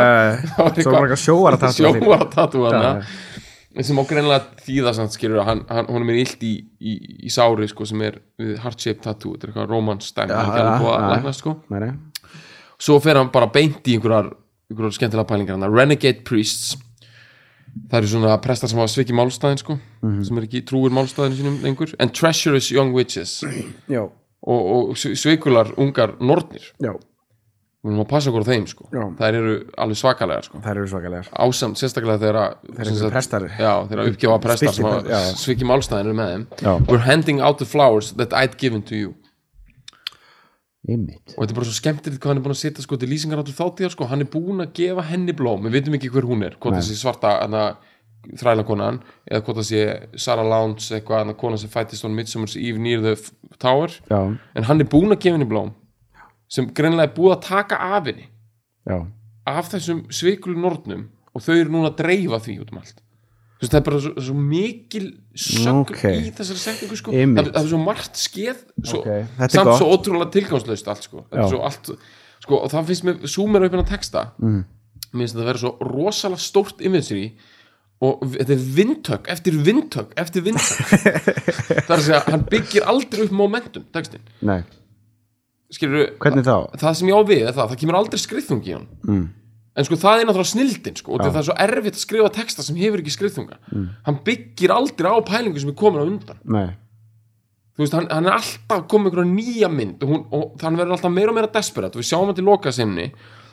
svo var eitthvað sjóara tattoo sjóara tattoo sem á greinlega þýða samt skilur hann, hann, er illt í, í, í sári sko, sem er við heart-shaped tattoo. Þetta er eitthvað er að já. læknast sko. Svo fer hann bara beint í einhverjar, einhverjar skemmtilega pælingar hann Renegade Priests. Það eru svona prestar sem hafa svikið málstæðin sko, Mhm. sem er ekki trúir málstæðin sínum lengur and treacherous young witches. Já, og, og svikular ungar nornir. Já, við erum að passa okkur á þeim sko. Já. þær eru alveg svakalegar sko. Þær eru svakalegar. Ásamt sérstaklega þegar Þeir eru prestar. já, þegar uppgefa prestar sem já. hafa svikið málstæðin eru með þeim. Já. we're handing out the flowers that I'd given to you Einmitt. Og þetta er bara svo skemmtilegt hvað hann er búin að setja sko til lýsingar áttur þáttíðar sko, hann er búin að gefa henni blóm, við veitum ekki hver hún er hvort Nei. þessi svarta þrælakonan eða hvort það sé Sarah Lowndes eitthvað hana kona sem fættist on Midsummer's Eve near the Tower. Já, en hann er búin að gefa henni blóm sem greinilega er búið að taka af henni. Já, af þessum sviklu nornum og þau eru núna að dreifa því út um allt það er bara svo, svo mikil sögn Ok. í þessari setningu sko. Það, það er svo margt skeð svo, Ok, þetta er samt gott. svo ótrúlega tilgangslaust allt sko. Allt, sko, og það finnst mér súmer upp hennar texta mm. mér finnst þetta að vera svo rosalega stórt imagery og v- þetta er vindtök eftir vindtök eftir vindtök það er að segja, hann byggir aldrei upp momentum textin, nei skilur Hvernig þá? það sem ég á við er það, það kemur aldrei skriðþungi í hann Mm. En sko það er náttúrulega snildin sko, og það er svo erfitt að skrifa texta sem hefur ekki skriðþunga Mm. hann byggir aldrei á pælingu sem er komin á undan. Nei, þú veist, hann, hann er alltaf komið einhverja nýja mynd og, hún, og hann verður alltaf meira og meira desperat. Og við sjáum hann til loka sinni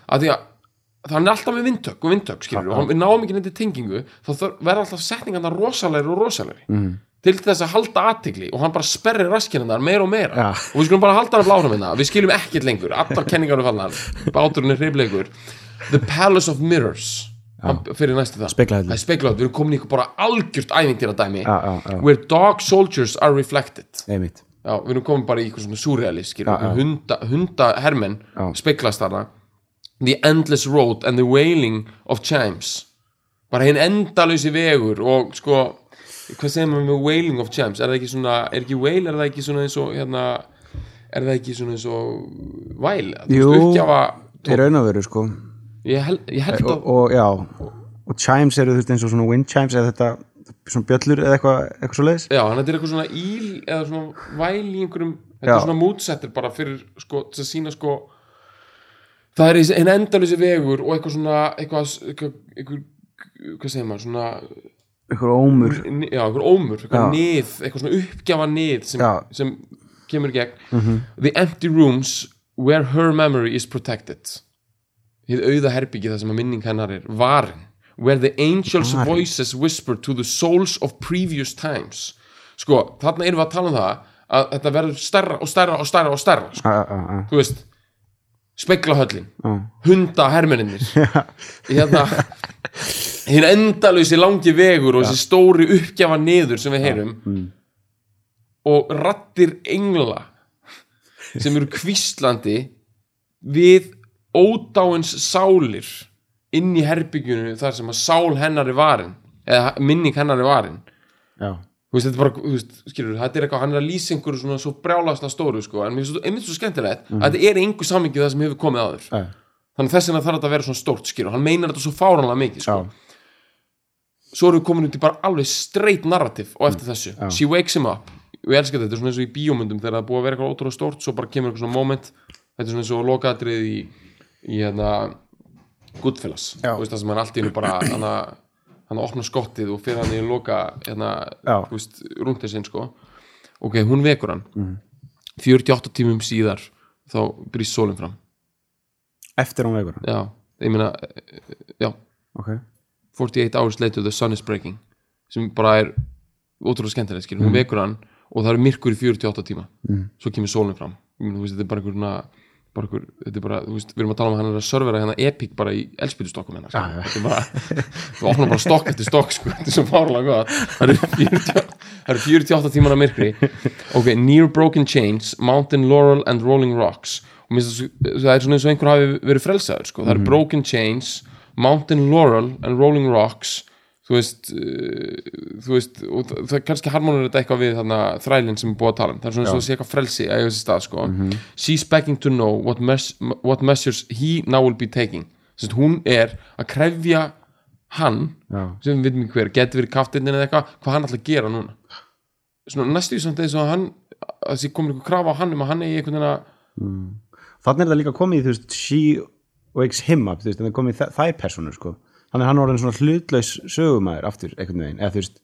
að því að hann er alltaf með vindtök og vindtök skilur og hann, við náum ekki nefndi tengingu þá verða alltaf setningarna rosalegri og rosalegri. Mm. til þess að halda aðtigli og hann bara sperrir raskirna meira og meira. Ja. og við skulum bara halda hann að blára minna við skiljum ekkert lengur, allar kenningar er The Palace of Mirrors. Hann fyrir næstu það. Speglahöllu. það er speglahöllu, við erum komin í ykkur bara algjört ævintýra dæmi. Já, já, já. where dog soldiers are reflected. Einmitt. Já, við erum komin bara í ykkur svona surrealist skilur, Já, já. hunda, hunda hermenn Já. speglast þarna. The endless road and the wailing of chimes. Bara hinn endalösi vegur og sko hvað segir maður með wailing of chimes? Er það ekki svona, er ekki wail, er það ekki svona eins og hérna, er það ekki svona eins og væl, Jú. veist, uppgjafa í raun og veru sko ég held, ég held og, að og já og chimes eru þú veist eins og svona wind chimes eða þetta svona bjöllur eða eitthvað eitthvað svo leiðis Já, hann þetta er eitthvað svona íl eða svona væl í einhverjum þetta er svona mútsettir bara fyrir sko, til að sína sko það er einn endalösi vegur og eitthvað svona eitthvað, eitthvað, eitthvað hvað segir maður, svona eitthvað ómur. Já, eitthvað ómur, eitthvað nið eitthvað svona uppgjafa nið sem, sem kemur gegn. The empty rooms where her memory is protected hið auða herbyggi það sem að minning hennar er varin. Where the angels Varin. voices whisper to the souls of previous times. Sko, þarna erum við að tala um það að þetta verður stærra og stærra og stærra og stærra sko. a, a, a, þú veist, speglahöllin a. hunda hermenninir hérna hinn endalösi langi vegur og þessi stóri uppgjafa niður sem við heyrum og rattir engla sem eru kvíslandi við ódáins sálir inn í herbyggjunu þar sem að sál hennar er varin eða minning hennar er varin. Já, veist, þetta er bara, veist, skilur þetta er eitthvað, hann er að lýsa einhverju svona svo brjálasla stóru sko, en mér finnst svo- einmitt svo skemmtilegt að þetta er einhver sammingi það sem hefur komið áður. Já, þannig þess vegna þarf þetta að vera svona stórt skilur hann meinar þetta svo fáranlega mikið sko. já, svo erum við komin út í bara alveg straight narrative og eftir þessu, Já. she wakes him up. Og ég elska þetta, þetta er svona eins og í bíómyndum þegar það búið að vera eitthvað ótrúlega stórt, svo bara kemur eitthvað svona moment. Þetta er svona eins og lokaðatrið í, í hérna Goodfellas, þú veist það sem hann allt í hennu bara hann að hann að opna skottið og fyrir hann í loka hérna, þú veist, rúntið sinn sko. Ok, hún vekur hann. Mhm. 48 tímum síðar þá brýst sólinn fram. Eftir hún vegur já, ég meina, já. Ok, 48 hours later the sun is breaking sem bara er ótrúlega skemmtilegt skilur, hún vekur hann og það er myrkur í 48 tíma. Mm. svo kemur sólinn fram. Þú veist, þetta er bara einhver svona bara einhver, þetta er bara, þú veist, við erum að tala um að hann er að servera hérna epic bara í elspýtustokkum hérna, Já, já. þetta er bara við opnum bara stokk eftir stokk, sko, þetta er svo fárlega gott. Það eru 40 það eru 48 tímar af myrkri. Ok, near broken chains mountain laurel and rolling rocks. Og mér finnst það það er svona eins og einhver hafi verið frelsaður, sko, það eru broken chains mountain laurel and rolling rocks þú veist, uh, þú veist og það, það kannski harmonur þetta eitthvað við þarna þrælinn sem er búið að tala um, það er svona eins og að sé eitthvað frelsi að þessi stað sko. She's begging to know what, mes what measures he now will be taking. Sest, hún er að krefja hann já, sem við veitum ekki hver, getur verið kaftinnin eða eitthvað hvað hann ætla að gera núna. Svona næstu því samt eins og að hann að þessi komið eitthvað krafa á hann um að hann eigi einhvern veginn að þannig er það líka komið í þú veist, she wakes him up þú veist, en það er komið í þær- þær personur sko þannig er hann orðin svona hlutlaus sögumæður aftur einhvern veginn, eða þú veist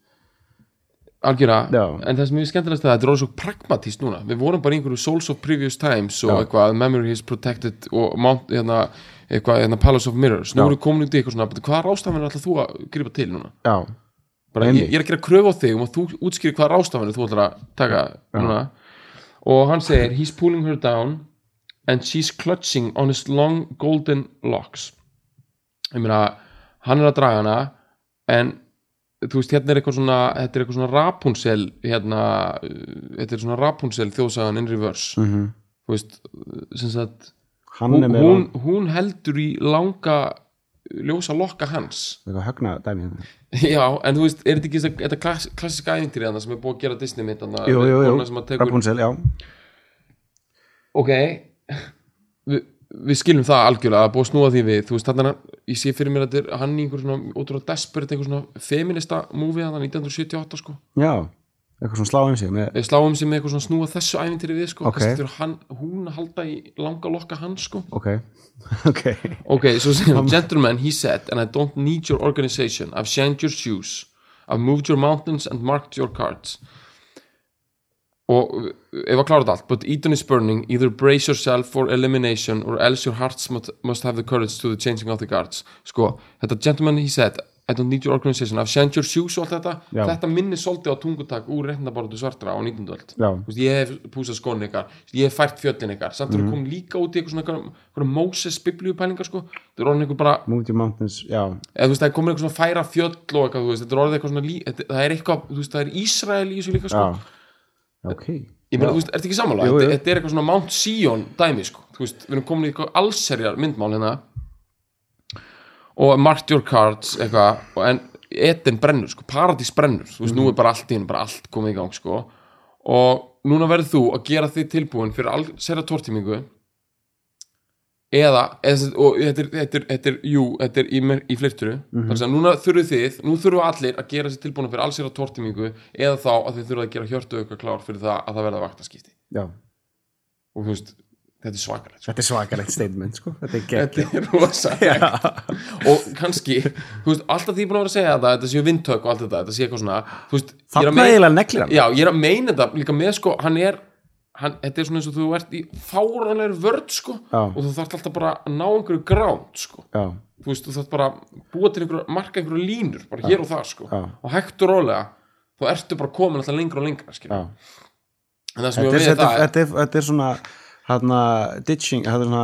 algjöra, Já. en það sem ég skemmtilegast það þetta er orðið svo pragmatíst núna, við vorum bara einhverju souls of previous times og Já. eitthvað memory is protected og mount, hérna, eitthvað, hérna, palace of mirrors. Nú erum við komin út í eitthvað svona, "Bíddu, hvaða rástafanir ætla þú að grípa til núna? Já, bara, ég, ég er að gera kröfu á þig um að þú útskýri hvaða rástafanir þú ætlar að taka núna. Og hann segir, he's pulling her down and she's clutching on his long golden locks. Ég meina, hann er að draga hana en þú veist, hérna er eitthvað svona þetta er eitthvað svona Rapunzel hérna, þetta er svona Rapunzel þjóðsagan in reverse. Mm þú veist, sem sagt hún, er hún, hún heldur í langa ljósa lokka hans. Eitthvað högna dæmi hérna. já, en þú veist, er þetta ekki þetta klass, klassika æfintýri þarna sem er búið að gera Disney mitt jú, jú, jú, Rapunzel, já. Ok. Vi, við skiljum það algjörlega að búið að snúa því við þú veist, þarna, ég sé fyrir mér að þetta er hann í einhver svona, ótrúlega desperate einhver svona feminista movie þarna 1978 sko. Já, eitthvað svona slá um sig með, við sláum sem með eitthvað svona snúa þessu æfintýri við sko, Ok. kannski þurfa hann, hún að halda í langa lokka hans sko. Ok. Ok, ok, svo segir hann gentleman, he said, and I don't need your organization. I've shined your shoes. I've moved your mountains and marked your cards og ef að klára þetta allt but Eden is burning, either brace yourself for elimination or else your hearts must, have the courage to the changing of the guards sko, þetta gentleman he said I don't need your organization I've sent your shoes og allt þetta Já. þetta minnir svolítið á tungutak úr réttindabaratu svartra á 19. öld Já. Þú veist, ég hef púsað skónin ykkar ég hef fært fjöllin ykkar samt Mhm. mm. kom líka út í eitthvað svona Moses biblíupælingar sko það er orðin eitthvað bara eða veist það er komin eitthvað svona færa fjöll og eitthvað veist þetta er orðið eitthvað svona það er eitthvað þú veist það er Ísrael í þessu líka sko já ok. Ég meina þú veist ertu ekki sammála? Þetta, er eitthvað svona Mount Sion dæmi sko. Þú veist við erum komin í eitthvað allserjar myndmál hérna. Og marked your cards eitthvað en Eden brennur sko, paradís brennur. Þú veist, nú er bara allt í hennu, bara allt komið í gang sko. Og núna verður þú að gera þig tilbúin fyrir allserja tórtímingu eða, eða og þetta er, þetta er, þetta er, jú, þetta er í, í flirturu Mhm. þannig að núna þurfu þið, nú þurfu allir að gera sér tilbúin fyrir allserja tórtímingu eða þá að þið þurfu að gera hjörtu auka klár fyrir það að það verða vaktaskipti Já, og þú veist, þetta er svakalegt sko. þetta er svakalegt statement sko. Þetta er er rosalegt. Og kannski, þú veist, alltaf því búin að vera að segja þetta þetta séu vindtök og allt þetta, þetta séu eitthvað svona ég er eiginlega neglir hann. Já, ég er að meina þetta líka með sko, hann er hann, þetta er svona eins og þú ert í fáranlegri vörd sko, Já. og þú þarft alltaf bara að ná einhverju gránt sko, Já, þú veist, þú þarft bara að búa til einhverju, marka einhverju línur bara hér og það sko, Já. og hægt og rólega þá ertu bara komin alltaf lengra og lengra skilur. já en það sem Þetta ég er, við þetta, það er, þetta, er, þetta er svona hérna ditching, þetta svona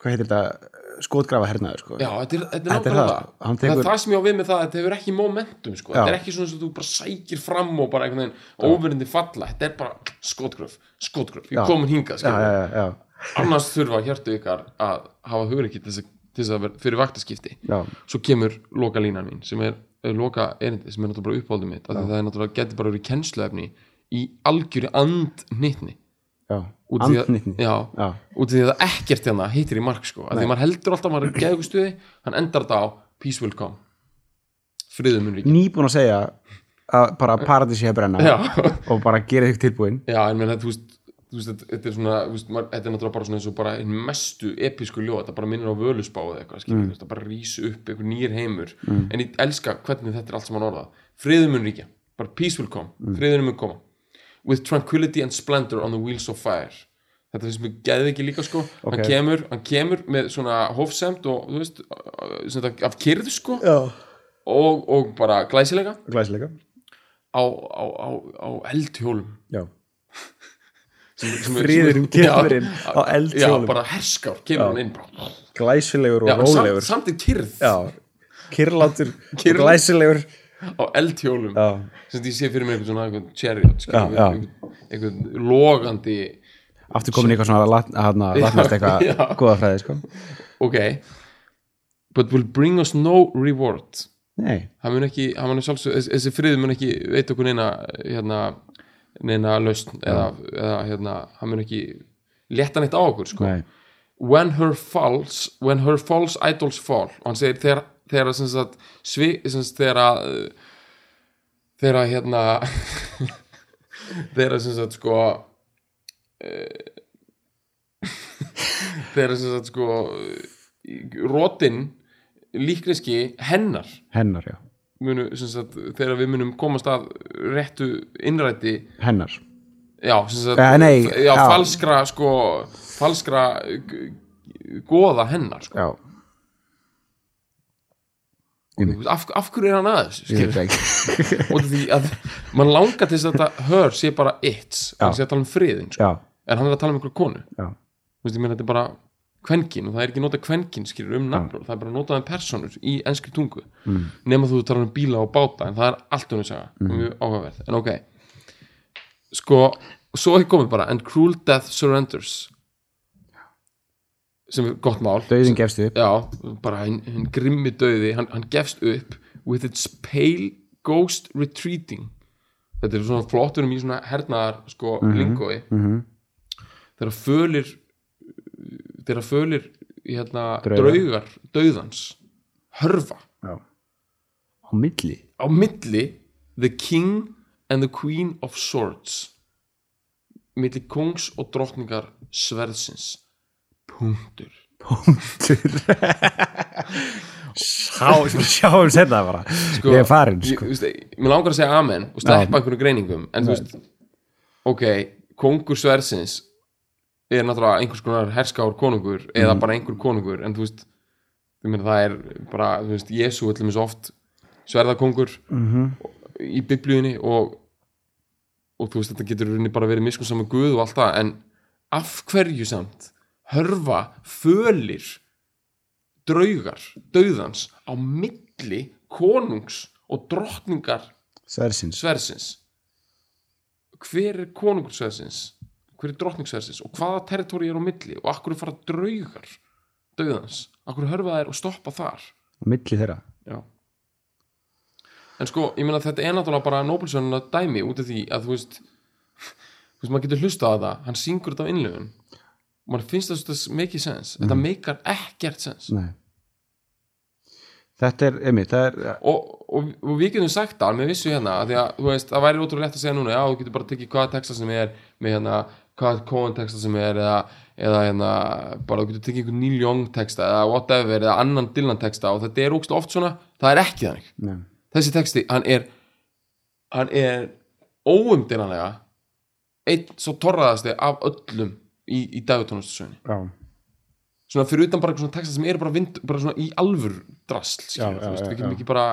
hvað heitir þetta, skotgrafa hernaður sko. Já, þetta er, þetta er Þetta er það. Hann Það er tekur- það sem ég á við með það, þetta hefur ekki momentum, sko. Þetta er ekki svona sem þú bara sækir fram og bara einhvern veginn óverindi falla. Þetta er bara skotgröf, skotgröf. Ég komin hingað, já, já, Annars þurfa hjörtu ykkar að hafa hugreikið til þess að- til þess að vera fyrir vaktaskipti. já, Svo kemur loka línan mín, sem er, loka erindi, sem er náttúrulega bara uppáldum mitt. Það er náttúrulega, getur bara verið kennsluefni í algjöri andnitni. já. Að- andnitni út því að það ekkert hérna hittir í mark sko, af því að maður heldur alltaf að maður er geðugustuði hann endar þetta á peace will come. Friðum mun ríkja. Nýbúin að segja að bara paradísi að brenna Já. og bara gera þig tilbúin já, en menn, þú veist, þetta- er svona, þetta er náttúrulega bara svona eins og bara einn mestu episku ljóð, þetta bara minnir á völusbáð eitthvað, mm. þetta bara rís upp einhver nýr heimur, en ég elska hvernig þetta er allt saman orðað, friðum mun ríkja. Bara peace will come, friðum mun koma with tranquility and splendor on the wheels of fire. Þetta finnst mér geði ekki líka sko. Hann, Ok. kemur, hann kemur með svona hófsemt og þú veist þetta, af kyrðu sko. Og, og bara glæsilega. Glæsilega. Á, á, á, á eldhjólum. Já, sem, sem er- Friðurinn sem er- kemur inn já, á eldhjólum. já, bara herskár kemur hann inn bara, glæsilegur og já, samt, rólegur. samt í kyrð já, og glæsilegur á eldhjólum sem ég sé fyrir mér einhvern svona einhvern chariot einhvern, einhvern logandi aftur komin eitthvað svona lat, hana, latnast eitthvað góða fræði sko. Ok. But will bring us no reward. Nei, hann mun ekki, hann mun sjálfsög þessi, friður mun ekki veit okkur neina hérna, neina lausn eða, eða hérna, hann mun ekki létta neitt á okkur sko. nei. When her false when her false idols fall og hann segir þegar, þegar sem sagt, svi, sem sagt, þegar að þegar að hérna þegar að sem sagt sko eh, þegar að sem sagt sko rótin líkneski hennar hennar, já, munu, sagt, þegar við munum komast að réttu innræti hennar já, sagt, Eh, nei, já, já. falskra sko, falskra goða hennar sko. já, af, af hverju er hann að ekki. Og því að mann langar til þess að þetta hör sé bara it's, hann sé að tala um friðin sko. en hann er að tala um einhverju konu. Veist, ég meina þetta er bara kvenkin og það er ekki notað kvenkin skilur um nafnur, það er bara notað um personur í enskri tungu. Mm. nema þú talar um bíla og báta en það er allt um að segja mm. mjög áhugaverð, en ok. Sko, svo er komið bara and cruel death surrenders sem er gott mál. Döðin gefst upp. Já, bara hinn hin grimmi döði hann, hann gefst upp with its pale ghost retreating. Þetta er svona flotturum í svona hernaðar sko lingói Mhm. þegar fölir þegar fölir hérna, Draugar. draugar döðans hörfa. Já, á milli. Á milli the king and the queen of swords. Milli kongs og drottningar sverðsins punktur punktur Sjá, sjáum setna bara Sko, ég er farin sko. þú veist, mér langar að segja amen og sleppa einhverju greiningum en þú veist, ok kongur sverðsins er náttúrulega einhvers konar herskár konungur eða Mhm. bara einhver konungur en þú veist það er bara, þú veist, Jésu er til mér oft sverðakongur Mhm. í biblíunni og, og þú veist, þetta getur bara verið miskunnsam með Guð og allt það, en af hverju samt hörfa fölir draugar, dauðans á milli konungs og drottningar Sversins sversins hver er konungur sversins hver er drottning sversins og hvaða territóri er á milli? Og akkur fara draugar dauðans, akkur hörfa þær og stoppa þar? Á milli þeirra. Já. En sko, ég meina þetta er náttúrulega bara Nobelsönuna dæmi út af því að þú veist þú veist, maður getur hlustað á það. Hann syngur þetta á innlöfun og maður finnst það þetta mikið sens. Þetta meikar ekkert sens. Nei. þetta er, einmitt, það er og, og, og við getum sagt það með vissu hérna að því að þú veist, það væri ótrúlega rétt að segja núna já, þú getur bara tekið hvaða texta sem er með hérna, hvaða Cohen texta sem er eða, eða hérna, bara þú getur tekið einhvern Young texta eða whatever eða annan Dylan texta og þetta er ógst oft svona það er ekki þannig. Nei. þessi texti, hann er hann er óumdýranlega einn svo torraðasti af öllum í, í dagutónastasögunni já, svona fyrir utan bara svona texta sem eru bara, vind, bara svona í alvur drasl skilur, Já, þú já, veist, við getum ekki bara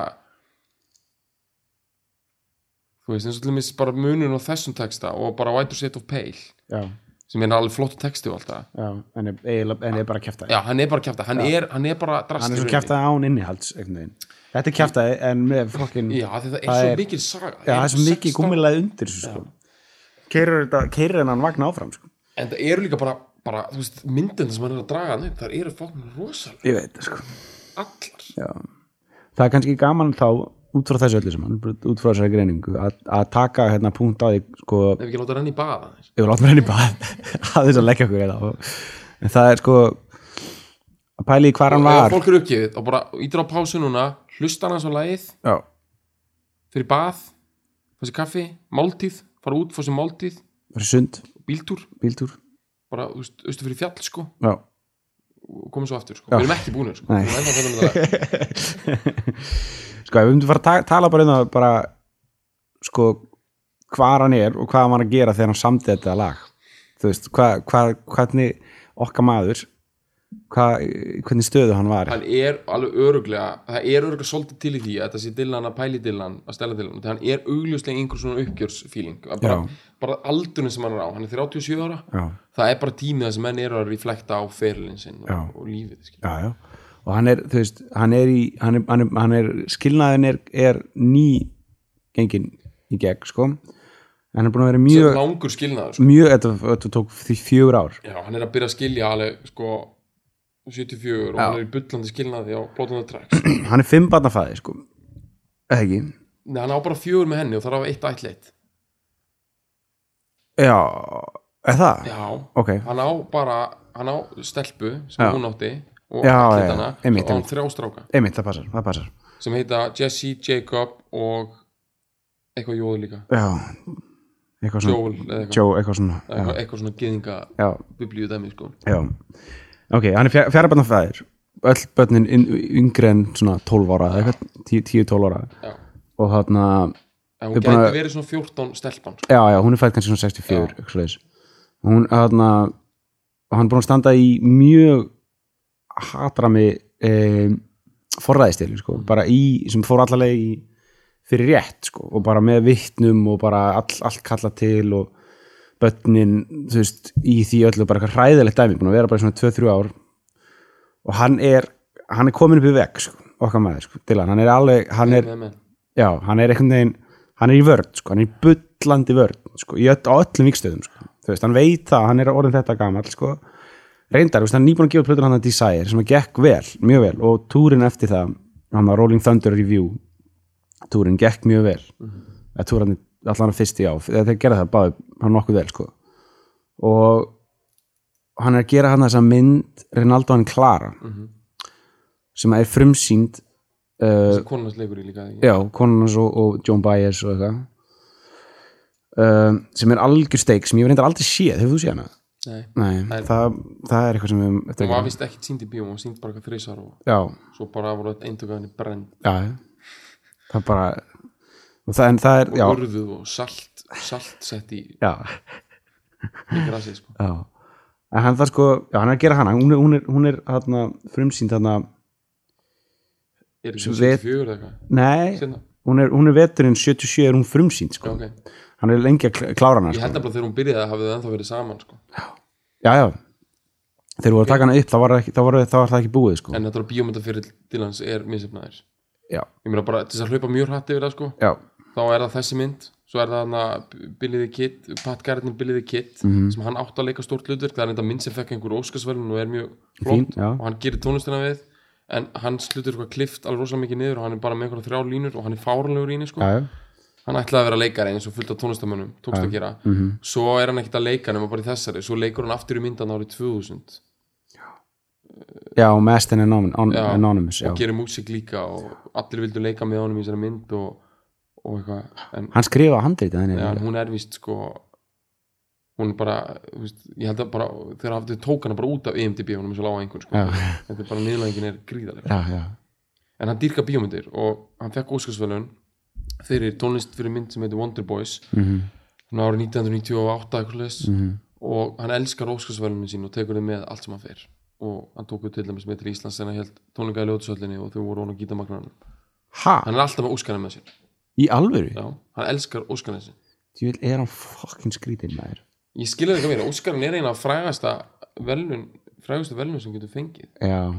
þú veist, eins og til dæmis bara munun á þessum texta og bara White or Shade of Pale sem er alveg flottu texti og allt það. Já en er, er bara kæfta já, hann er bara kjafta, hann, hann er bara drasl hann er í svo rauninni. kæfta án innihalds þetta er kæfta en með fokkin já, það er svo mikil saga. Já, það er svo mikið 16 gúmilaði undir sko. þetta, keirir hennan vagn áfram sko. En það eru líka bara, bara myndin sem hann er að draga hann upp, það eru fokkin rosalega, ég veit það, sko. allar. Já. það er kannski gaman þá út frá þessu öllu saman, út frá þessari greiningu að, taka hérna punkt á því sko, ef við ekki láta renni í þess ég vil láta henni bara að þess að leggja okkur hérna. en það er sko að pæli í hvar hann ef var. fólk eru uppgefið og bara ítir á pásu núna hlusta hans á lagið. Já, fyrir bað, fá sér kaffi máltíð, fara út, fá sér máltíð. Fyrir sund, bíltúr, bíltúr. Bara austu fyrir fjall sko, já, og komum svo aftur sko. við erum ekki búinir sko. Við erum ennþá að tala um þetta sko við myndum fara að ta tala bara um það bara sko hvar hann er og hvað hann var að gera þegar hann samdi þetta lag. Þú veist, hva, hva, hvernig okkar maður hva, hvernig stöðu hann var. Hann er alveg öruglega það er öruglega svolítið til í því að þetta sé Dylan að pæli Dylan, að stella Dylan. Þannig hann er augljóslega einhver svona uppgjörsfíling bara, Já. Bara aldurinn sem hann er á hann er 37 ára, já, það er bara tímið sem menn eru að reflekta á ferilin sinn og, og lífið já, já. Og hann er, þú veist, hann er í hann er, hann er, hann er skilnaðin er, er ný gengin í gegn, sko. En hann er búin að vera mjög langur skilnaður sko. mjög, þetta, þetta tók því fjögur ár. Já, hann er að byrja að skilja alveg sko 74 og Já. hann er í bullandi skilnaði á Blóðan og Tracks. Hann er fimm barnafæði, sko. Eða ekki, Nei, hann á bara fjögur með henni og þarf að hafa eitt ætleitt já er það? Já, ok, hann á bara hann á stelpu sem Já. hún átti og já, hana og hann einmitt. þrjá stráka. Einmitt, það passar, það passar. Sem heita Jesse, Jacob og eitthvað jóð líka. Já, eitthvað svona Joel eitthvað, Joe, eitthvað svona eitthvað, eitthvað svona geðinga biblíu dæmi sko. Já. ok, hann er fjara, fjara barnafæðir öll börnin yn- yngri en svona 12 ára eða eitthvað, 10-12 ára. Já, og hann að, en hún gæti að- verið svona 14 stelpan sko. já, já, hún er fætt kannski svona 64 eitthvað svoleiðis. hún, hann að og hann búin að standa í mjög hatrami eh, forræðistil, sko, bara í sem fór allavega í fyrir rétt, sko, og bara með vittnum og bara all, allt kalla til og börnin, þú veist, í því öllu bara eitthvað hræðilegt dæmi, búin að vera bara svona 2-3 ár. Og hann er hann er komin upp í vegg, sko, okkar maður, sko, Dylan, hann er alveg, hann er já, hann er einhvern veginn hann er í vörn, sko, hann er í bullandi vörn sko, öll, á öllum vikstöðum sko. veist, hann veit það, hann er orðin þetta gamall sko, reyndar, veist, hann er nýbúin að gefa plötur hann að Desire, sem að gekk vel, mjög vel og túrin eftir það, hann var Rolling Thunder Review, túrin gekk mjög vel, mm -hmm. túrin allan að fyrst í á, þegar gera það báði hann nokkuð vel, sko og hann er að gera hann þessa mynd Rinaldo and Clara sem er frumsýnd þessi konans leikur í líka ekki? já, konan hans og, og John Baez og eitthvað. Um, sem er algjör steik sem ég reyndar aldrei séð, hefur þú séð hana? Nei, Nei, Nei. það, það er eitthvað sem við hún var vist ekki sínd í bíó hún sínd bara eitthvað þrísar og já, svo bara voru af henni brend já, það bara og það, en það er, já, og urðuð og salt salt sett í já, í grasið sko. já. En hann það sko, já, hann er að gera hana. Hún er, hún er, hún er hana, frumsýnd hana er það vet- 74 eða eitthvað? Nei, hún er, hún er veturinn 77 er hún frumsýnd sko. ok. hann er lengi að kl- klára hana ég sko. held að bara þegar hún byrjaði hafið þau ennþá verið saman sko. já, já þegar voru að taka hana upp, þá var, það ekki, þá var, þá var það ekki búið sko. en þetta bíómynda fyrir Dylans er misefnaðir ég meina bara til þess að hlaupa mjög hratt yfir það sko. Þá er það þessi mynd. Svo er það hann að the Kid Pat Garrett Billy the Kid Mhm. sem hann átt að leika stórt hlutverk. Það er þetta mynd sem fekk einhver óskarsverðin og er mjög flott. og hann gerir tónlistina við en hans hlutur eitthvað klift alveg rosalega mikið niður og hann er bara með einhverja þrjá línur og hann er fáranlegur í henni sko. já. hann ætlaði að vera leikari eins og fullt af tónlistamönnum tókst að gera Mhm. svo er hann ekkert að leika nema bara í þessari svo leikur hann aftur í myndan árið 2000 já Anon- An- Já, Anonymous já. og gerir músík líka og allir vildu leika með honum í þessari mynd og, og eitthvað en hann skrifa ja, hún er vist sko hún bara, veist, ég held að bara þegar hafði tók hana bara út af IMDb hún er svo lága einhvern sko. Já. þetta er bara niðurlægingin er gríðaleg já, já, en hann dýrka bíómyndir og hann fekk Óskarsvölun fyrir tónlist fyrir mynd sem heitir Wonder Boys. Mhm. svona árið 1998 eitthvað leis og hann elskar Óskarsvölunin sín og tekur þið með allt sem hann fer. Og hann tók við til dæmis með til Íslands sem hann held tónleika í ljóðsöllinni og þau voru hún á gítamagnarnum ha, hann er alltaf með Óskarna með sér. Í já, hann elskar Óskarna sín Þú vil, er hann fucking skrítinn maður ég skilja þetta mér, Óskarinn er eina af frægasta velun, frægastu velun sem getur fengið. Já,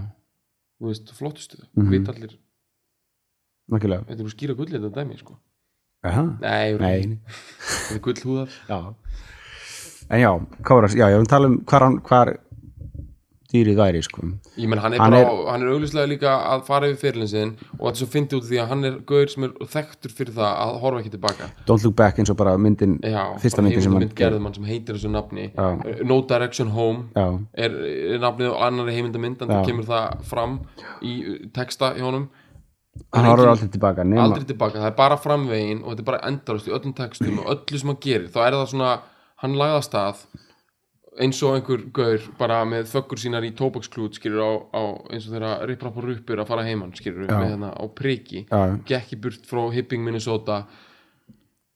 þú veist, flottustu, mm -hmm. veit allir. Nakkulega þetta eru skýra gullið þetta dæmi, sko. Nei, nei, þetta er gullhúðar. Já. En já, hvað var það, já, ég vil tala um hvar, hvar dýrið væri sko. ég menn, hann er er- er auglýslega líka að fara yfir fyrirlin sin og þetta svo fyndið út því að hann er gauður sem er þekktur fyrir það að horfa ekki tilbaka. Don't Look Back eins og bara myndin já, fyrsta myndin sem mynd gerðum hann sem heitir þessu nafni. Já. No Direction Home já, er, er nafnið á annari heimildamynd en það kemur það fram í uh, texta hjá honum. Hann engin- aldrei tilbaka nema, aldrei tilbaka, það er bara framvegin og þetta er bara endarast í öllum textum og öllu sem hann gerir, þá er það svona hann lagða stað eins og einhver gaur bara með þöggur sínar í tóbaksklút skilur á, á eins og þeirra rippra på ruppur að fara heimann skilur Já. með hérna á priki gekk í burt frá Hipping Minnesota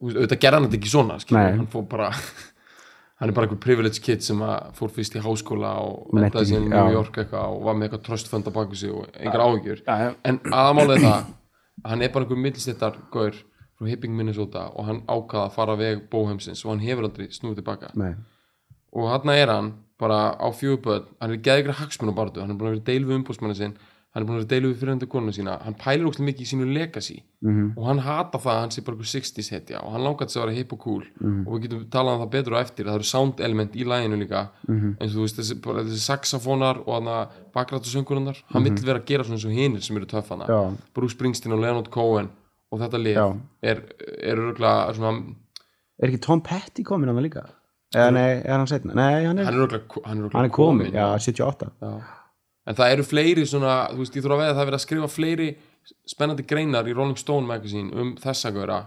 auðvitað gerði hann þetta ekki svona skilur, Nei. hann fór bara hann er bara einhver privilege kid sem fór fyrst í háskóla og endaði síðan í New. York eitthvað og var með eitthvað tröstfönd á baku sig og Já, já. en aðmálið er það að hann er bara einhver millstittar gaur frá Hipping Minnesota og hann ákvaða að fara veg bóheimsins og hann hefur aldrei snúið tilbaka nei, og hann er hann bara á fjöguböð hann er geðið ykkur hagsmunabartu hann er búin að vera deil við umbúsmanni sinn. Hann er búin að vera deil við fyrirhandi konuna sína. Hann pælir ókslega mikið í sínu legacy. -hmm. og hann hata það að hann sé bara einhver 60s hetja og hann langar þess að vera hip og cool. -hmm. og við getum talað um það betur og eftir. Það eru sound element í læginu líka. -hmm. eins og þú veist þessi, bara þessi saxofónar og hann að bakrættusöngurinnar hann vill vera að gera svona eins og hinir sem eru töffana Já. Bruce Springsteen og Leonard Cohen og þetta lið Já. er, er örgulega svona er ekki Tom Petty komin hann líka eða nei, er hann setna, nei, hann er hann er örgulega hann er, hann er komin, kominn, já, 78 Já. En það eru fleiri svona, þú veist, ég þurfa að veða að það er verið að skrifa fleiri spennandi greinar í Rolling Stone magazine um þessa gauðra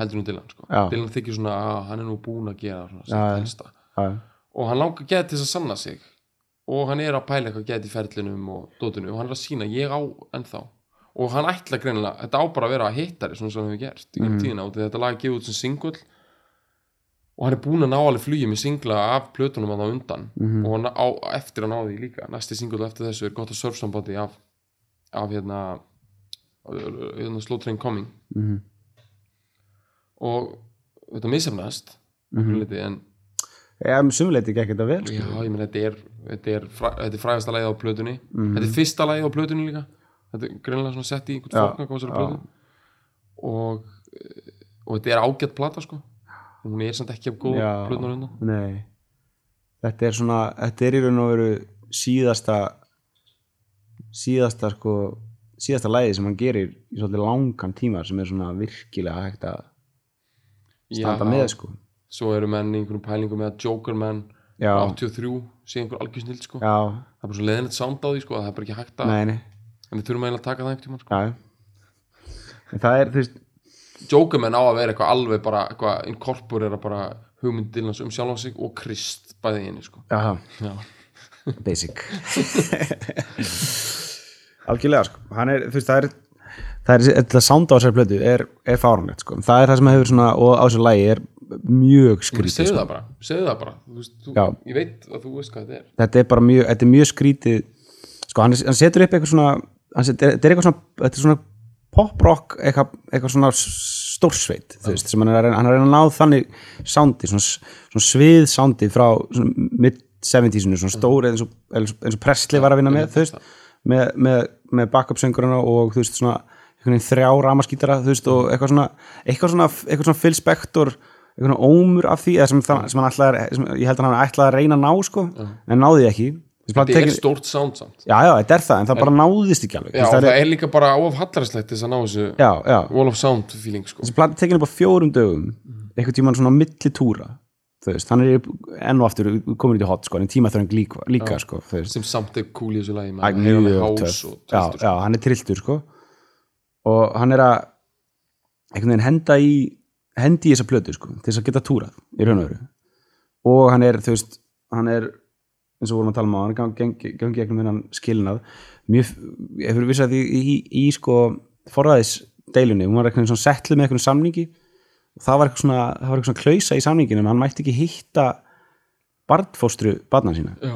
heldur nú Dylan, sko. Dylan þykir svona að hann er nú búinn að gera svona Já, Og hann langar gett til þess að sanna sig. Og hann er að pæla eitthvað gett í ferlinum og dótinu og hann er að sína, ég á ennþá. Og hann ætla greinilega, þetta á bara að vera að hittari svona sem hefur gert mm. tíðina þetta lag er gefið út sem singull og hann er búinn að ná alveg flugi með singla af plötunum að það undan Mhm. og hann á, eftir að ná því líka næsti singull eftir þessu er gott að surfsambandi af, af hérna, hérna Slow Train Coming Mhm. og þetta misefnast Mhm. liti, en Já, um sumuleiti gekk þetta vel já, ég menn þetta er þetta er, er frægasta lagið á plötunni Mhm. þetta er fyrsta lagið á plötunni líka þetta er greinlega svona sett í einhvern Já, fórnang á þessari já. plötu og, og þetta er ágætt plata sko hún er samt ekki af góð Já. plötunar undan Nei. Þetta er svona, þetta er í raun og veru síðasta síðasta sko síðasta læði sem hann gerir í svolítið langan tíma sem er svona virkilega hægt að standa Já. með sko. Svo eru menn í einhverjum pælingum með að Joker menn Já. 83 sé einhver algjör snill sko. Já, það er bara svo leiðinett sound á því sko að það er bara ekki hægt að nei, nei, en við þurfum eiginlega að taka það einhvern tímann sko. Það er, þú veist, Joker menn á að vera eitthvað alveg bara eitthvað inkorporera bara hugmyndilans um sjálf sig og Krist bæði í henni sko. Já, já, basic. Algjörlega sko, hann er, þú veist, það er það er, þetta sound á þessari plötu er, er fáránlegt sko, það er það sem hefur svona og á þessu lægi er mjög skrítið segðu sko. það bara, segðu það bara. Þú veist, þú, ég veit að þú veist hvað þetta er. Þetta er bara mjög, þetta er mjög skrítið sko, hann, hann setur upp eitthvað svona er, þetta er eitthvað svona þetta er svona pop-rock eitthvað, eitthvað svona stórsveit þú veist, sem hann er, að reyna- hann er að reyna að ná þannig soundi, svona, svona svið soundi frá svona mid-70s svona stóri eins og, eins og- Presley var að vinna með, þú veist með, með, með backup-söngurina og þú veist svona þrjá ramaskítara þú veist og eitthvað svona eitthvað svona, eitthvað svona Phil Spector eitthvað svona ómur af því sem, sem hann ætlaði, sem ég held að hann ætlaði að reyna að ná sko, en náði ekki þetta er stórt sound samt. Já, já, þetta er það, en það bara náðist ekki alveg. Já, það það er, líka bara áaf hallaræslegt þess að ná þessu já, já. wall of sound feeling sko. Þessi plata tekin upp á fjórum dögum eitthvað tímann svona milli túra hann er enn og aftur komin í hot, sko, en tímaþröng líka, líka sko, sem samt er cool í þessu lagi hann er trilltur, sko. og hann er að henda í hendi í þessa plötu, sko, til þess að geta túrað í raun og veru. Og hann er, þú veist, hann er eins og vorum að tala um á, hann gangi gang, gegnum hennan skilnað mjög, ég fyrir að því í, í, í sko forræðisdeilunni, hún var eitthvað svona settlu með eitthvað samningi og það var eitthvað svona, það var eitthvað svona klausa í samninginu en hann mætti ekki hitta barnfóstru barnan sína já,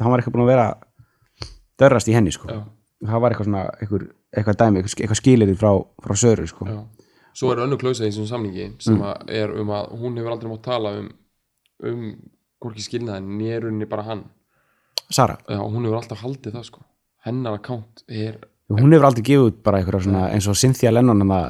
hann var eitthvað búin að vera dörrast í henni sko Já. það var eitthvað svona eitthvað, eitthvað dæmi, eitthvað, skilirði frá, frá Söru sko já. svo er önnur klausa í þessum samningi sem Mm. að er um að hún hefur aldrei mátt tala um um hvorki skilnaðin nérunni bara hann. Sara, já, hún hefur alltaf haldið það sko. Hennar account er hún hefur aldrei gefið út bara eitthvað svona eins og Cynthia Lennon hana,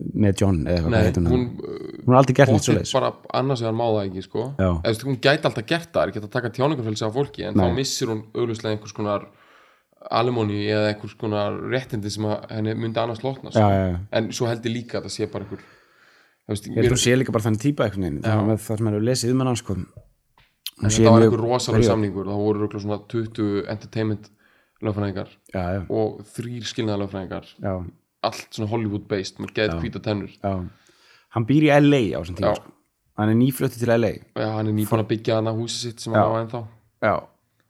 með John eða eitthvað nei, hún, hún, hún har aldrei gert neitt Bóttið svoleiðis. bara annars vegar má það ekki sko. Já. Eða, þú veist, hún gæti alltaf gert það, er ekki að taka tjáningarfélsi af fólki en Nei. þá missir hún auglustlega einhvers konar alimóni eða einhvers konar réttindi sem henni myndi annars já, sko. en svo held ég líka að það sé bara einhver veist, ég held að hún sé líka bara þannig típa eitthvað það, sem er lesið um hann sko þetta var einhver rosalega samningur. Það voru örugglega svona 20 entertainment lögfræðingar og þrýr skilnaða lögfræðingar allt svona Hollywood based með geð hvíta tennur. Já. Hann býr í LA á þessum tíma sko. hann er nýflötti til LA já, hann er nýbúin að byggja hana húsi sitt sem Já. hann á ennþá. Já,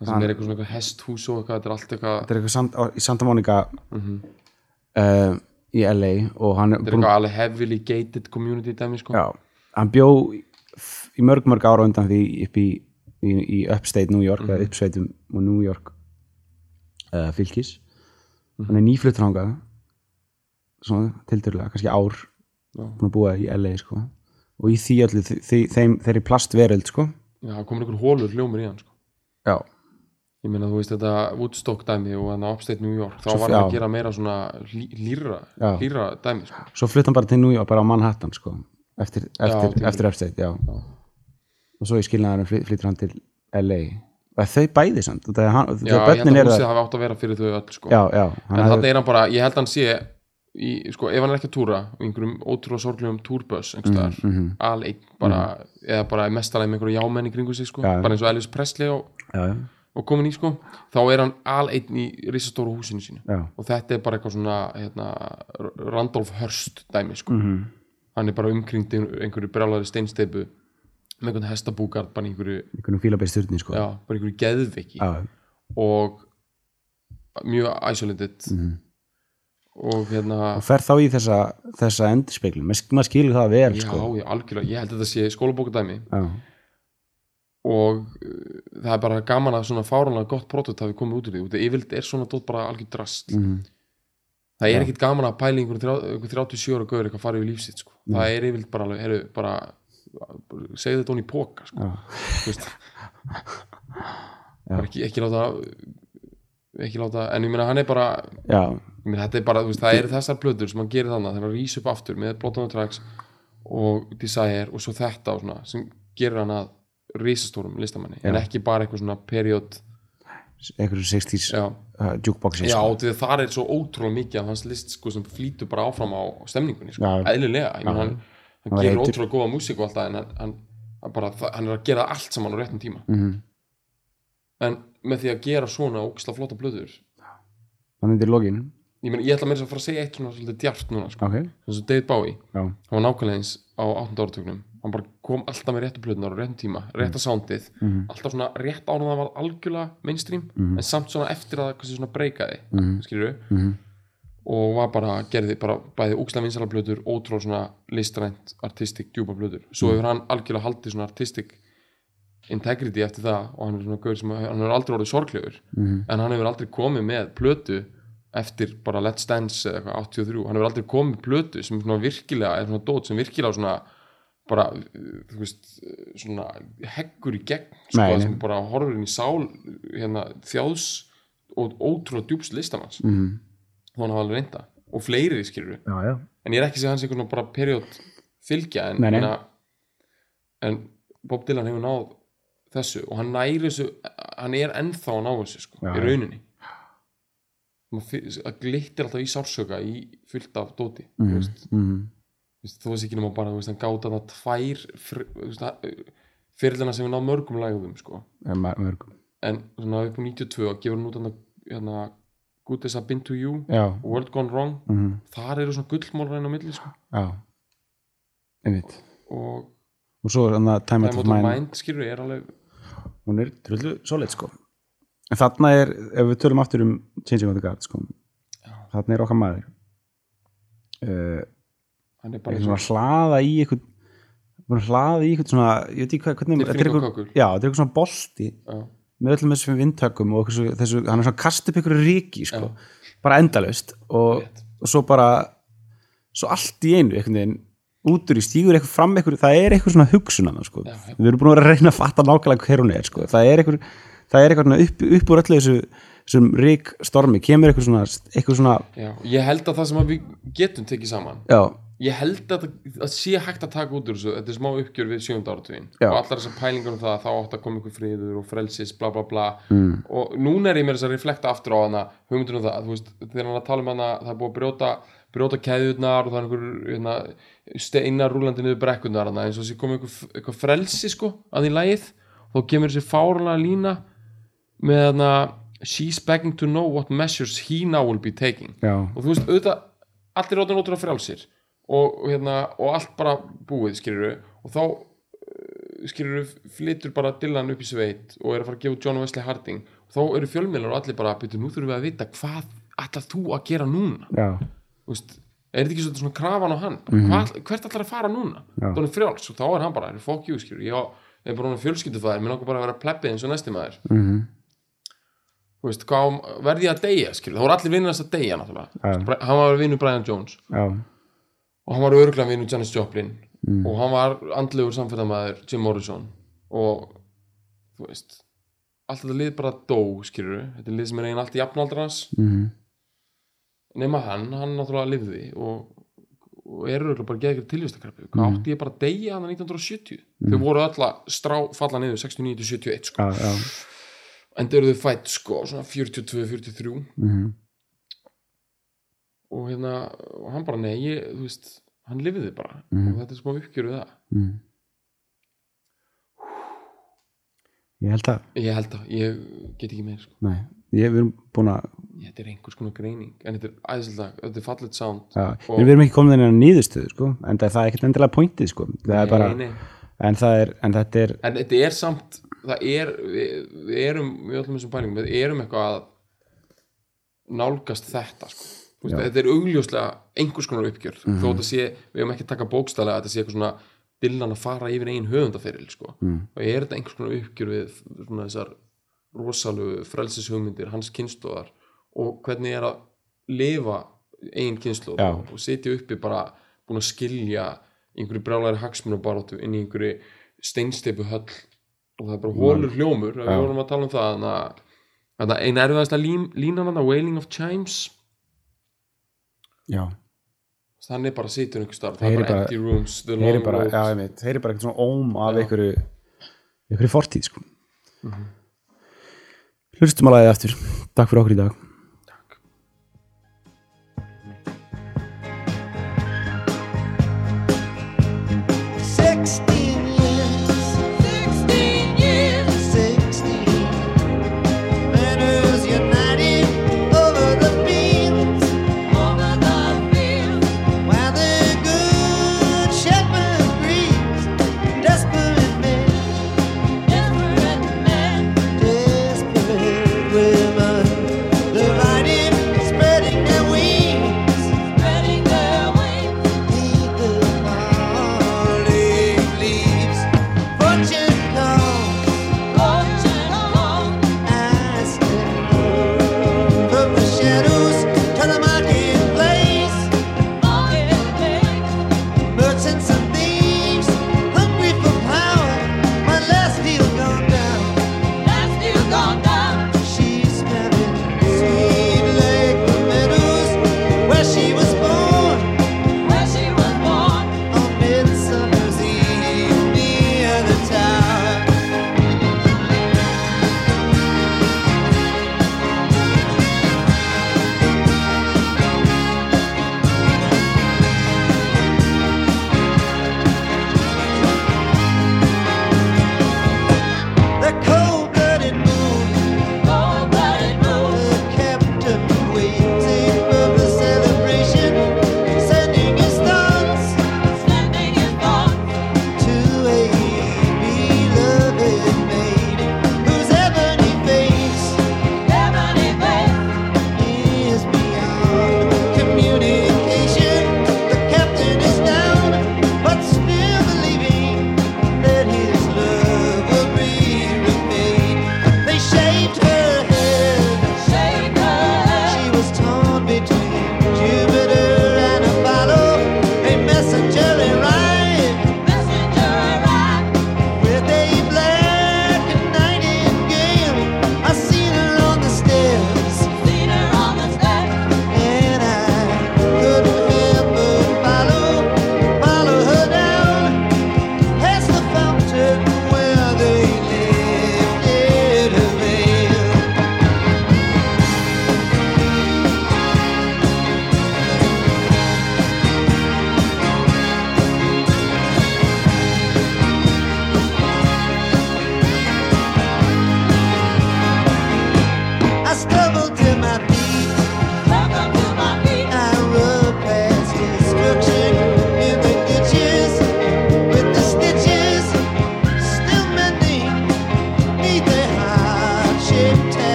það sem er eitthvað svona eitthvað hesthús og eitthvað, þetta er allt eitthvað þetta er eitthvað samt, á, í Santa Monica uh, í LA og hann er þetta er eitthvað alveg heavily gated community dæmi sko. Hann bjó í mörg mörg ára undan því upp í, í, í upstate New York eða uppsveitum og New York uh, fylgis hann er nýfluttur hangað svona tildurlega, kannski ár Já. búin að búa í LA sko og í því öllu, þeim, þeirri plastveröld sko já, það komur einhver hólur hljómur í hann sko já, ég meina þú veist þetta Woodstock dæmi og hann á Upstate New York þá Svo- var hann já. að gera meira svona lýra, Já. lýra dæmi sko. svo flutt hann bara til New York, bara á Manhattan sko eftir, eftir, til- eftir upstate, já. Og svo í skilnaðarum flyttur hann til LA og þau bæði samt, þegar, hann, já, ég held að húsið það hafi átt að vera fyrir þau öll sko. já, já, en þannig er hann bara, ég held að hann sé í, sko, ef hann er ekki að túra einhverjum ótrúlega sorglegum túrböss mm. -hmm. alveg bara eða bara mestalega með einhverju jámenn í kringu sig sko, bara eins og Elvis Presley og, já, já, og komin í sko, þá er hann alveg í risastóru húsinu sínu og þetta er bara eitthvað svona hérna, Randolph Hearst dæmi sko. Mhm. hann er bara umkringd einhverju brjálæri steinsteipu með einhvern hestabúkart bara í einhverju, einhvern fílabeist stjórni sko. já, bara í einhverju geðviki Já, og mjög isolated. Mhm. og hérna og fer þá í þessa, þessa endurspeglun maður skilur það vel já, sko. ég, algjörlega, ég held að þetta sé skólabókadæmi já, og uh, það er bara gaman að svona fáránlega gott prótot hafi komið út úr því. Það yfirleitt er svona dótt bara algjör drast. Mhm. það er ekkit gaman að pæla í einhverjum þrjá- einhver 37 ára gauður eitthvað farið við lífsitt sko. það er yfirleitt bara heru, bara segðu þetta hún í póka sko. ekki, ekki láta ekki láta, en ég meina hann er bara meina þetta er bara, veist, það eru þessar plötur sem hann gerir þannig, það er að rísa upp aftur með on the Tracks og Desire og svo þetta og svona, sem gerir hann að risastórum listamanni, en Já. ekki bara eitthvað svona period, einhverju 60s já, uh, jukeboxi já, sko. því að það er svo ótrúlega mikið af hans list, sko, sem flýtur bara áfram á stemningunni, sko, eðlilega. Ég meina, hann, hann gerir heitur. ótrúlega góða músík og alltaf, en hann, hann, hann bara, hann er að gera allt saman á réttum tíma. Mhm. en með því að gera svona ógisla flotta plötur þannig til lokin ég, meina, ég ætla meira að fara að segja eitt svona svolítið djart núna, sko, ok, eins og David Bowie. Já, hann var nákvæmlega eins á 8. áratögnum hann bara kom alltaf með réttu plötunar og réttum tíma rétta soundið, alltaf svona rétt ánum það var algjörlega mainstream en samt svona eftir að það breykaði mm. Og var bara, gerði bara bæði úkslega vinsala plötur, ótrúlega svona listrænt artistik, djúpa plötur svo hefur hann algjörlega haldið svona artistik integrity eftir það og hann er svona gaur sem hann hefur aldrei orðið sorglegur Mhm. en hann hefur aldrei komið með plötu eftir bara Let's Dance eða eitthvað 83, hann hefur aldrei komið plötu sem svona virkilega, er svona dót sem virkilega svona bara, þú veist svona heggur í gegn sko, Nei, sem bara horfir inn í sál hérna, þjáðs og ótrúlega djúps listamanns mm. þá hann hafa alveg reynda og fleiri skilur já, já, en ég er ekki að segja hans einhvern bara period fylgja en, Nei, nei. meina, en Bob Dylan hefur náð þessu og hann næri þessu hann er ennþá að ná þessu sko, Já, í rauninni það glittir alltaf í sársöka í fullt af dóti mm. mm. veist, Mm. Veist, þú veist ekki nema bara þú veist, hann gáta þarna tvær fyrirlina sem við náð mörgum lægðum sko. Ma- mörgum en svona upp á 92 og gefur hann út hann hérna, Good as I've been to you já, World Gone Wrong mm. þar eru svona gullmálra inn á milli sko. já. Og og svo er hann að Time Out of Mind. Mind skilur er alveg hún er drullu solid sko. En þarna er, ef við tölum aftur um Changing of the Guard sko þarna er okkar maður. Uh, hann er bara svona að hlaða í eitthvað hlaða í eitthvað svona ég veit ekki hvað, hvernig er já, þetta er eitthvað svona bolti. Já, með öllum þessum vindtökum og þessu, þessu, hann er svona upp ykkur ríki sko, bara endalaust og, og svo bara svo allt í einu einhvern veginn út úr í stígur eitthvað fram eitthvað, það er eitthvað svona hugsun hana, sko. Já, já. við erum búin að vera að reyna að fatta nákvæmlega hver hún er sko. það er eitthvað, það er eitthvað upp, upp úr öllu þessu, þessum rík stormi kemur eitthvað svona, eitthvað svona já, ég held að það sem við getum tekið saman já, ég held að það sé hægt að taka út úr þessu. Þetta er smá uppgjör við sjönda áratugin Já. og allar þessar pælingar um það að þá átt að koma ykkur friður og frelsis bla bla bla. Mm. og núna er ég með þess að reflekta aftur á hana hugmyndunum um það, þú veist, þegar hann að tala um hana það er búið að brjóta, brjóta keðjurnar og það er einhver hérna, steinar rúlandi niður brekkunar hana, eins og þessi komið ykkur, ykkur frelsi sko að því lægið þá kemur þessi fárlega lína með hana she's begging to know what measures he now will be taking. Já, og þú veist, auðvitað allir og, og, hérna, og allt bara búið, skilur og þá uh, skilur flytur bara Dylan upp í sveit og er að fara að gefa John Wesley Harding. Og þá eru fjölmiðlar og allir bara byrju, nú þurfum við að vita hvað ætlar þú að gera núna? Já, Þú veist, er þetta ekki svona, svona krafan á hann? Hvað, hvert ætlar að fara núna? Er hann frjáls og þá er hann bara, fuck you skilur ég er bara fjölskyldufæðir, mér langar bara að vera plebbið eins og næsti maður. Mhm, Þú veist, verði ég að deyja skilur, þá voru allir vinnur þess að deyja náttúrulega. Bra- hann var vinnur Brian Jones. Já, og hann var örglega vinur Janis Joplin. Og hann var andlegur samfélagmaður Jim Morrison. Og þú veist allt þetta lið bara dó skilur þetta er lið sem er einn allt í jafnaldra hans. Mhm, nema hann, hann náttúrulega lifði og, og er örglega bara geðið tilvistakreppu hvað átti ég bara að deyja hann 1970 þau voru öll að strá falla niður 69-71 sko. já, já. En þau eru þau fætt sko svona 42-43 mhm, og hérna og hann bara nei, ég, þú veist hann lifði bara Mhm. og þetta er smá uppgjör við það mhm. ég held að Ég held að, ég get ekki meir sko. nei, ég, við erum búin að Þetta er einhvers konar greining En þetta er æðislega, þetta er fallet sound já, Og- við erum ekki komin inn á nýðustöðu sko, en það er ekkert endilega pointið sko. það er bara, nei, nei. en það er en þetta er, En þetta er samt Það er, við, við erum Við öllum þessum pælingum, við erum eitthvað að Nálgast þetta sko. Veist, Þetta er augljóslega einhvers konar uppgjör Mhm. Þó þetta sé, við erum ekki að taka bókstælega Þetta sé eitthvað svona dillan að fara yfir einn höfundaferil sko. Mhm. og er þetta einhvers konar uppgjör við svona þessar rosalu frelsishugmyndir hans kynstóðar og hvernig er að lifa eigin kynstóð Já. og sitja uppi bara búin að skilja einhverju brjálæri hagsmunabaróttu inn í einhverju steinsteipu höll og það er bara hólur hljómur við vorum að tala um það þannig að- að eina erfiðasta lín, línan hann Wailing of Chimes já. Þannig bara situr einhver starf það er bara empty rooms the long bara, road já, veit, heyri bara eitthvað svona óm af einhverju einhverju fortíð sko. hlustum að lagið aftur. Takk fyrir okkur í dag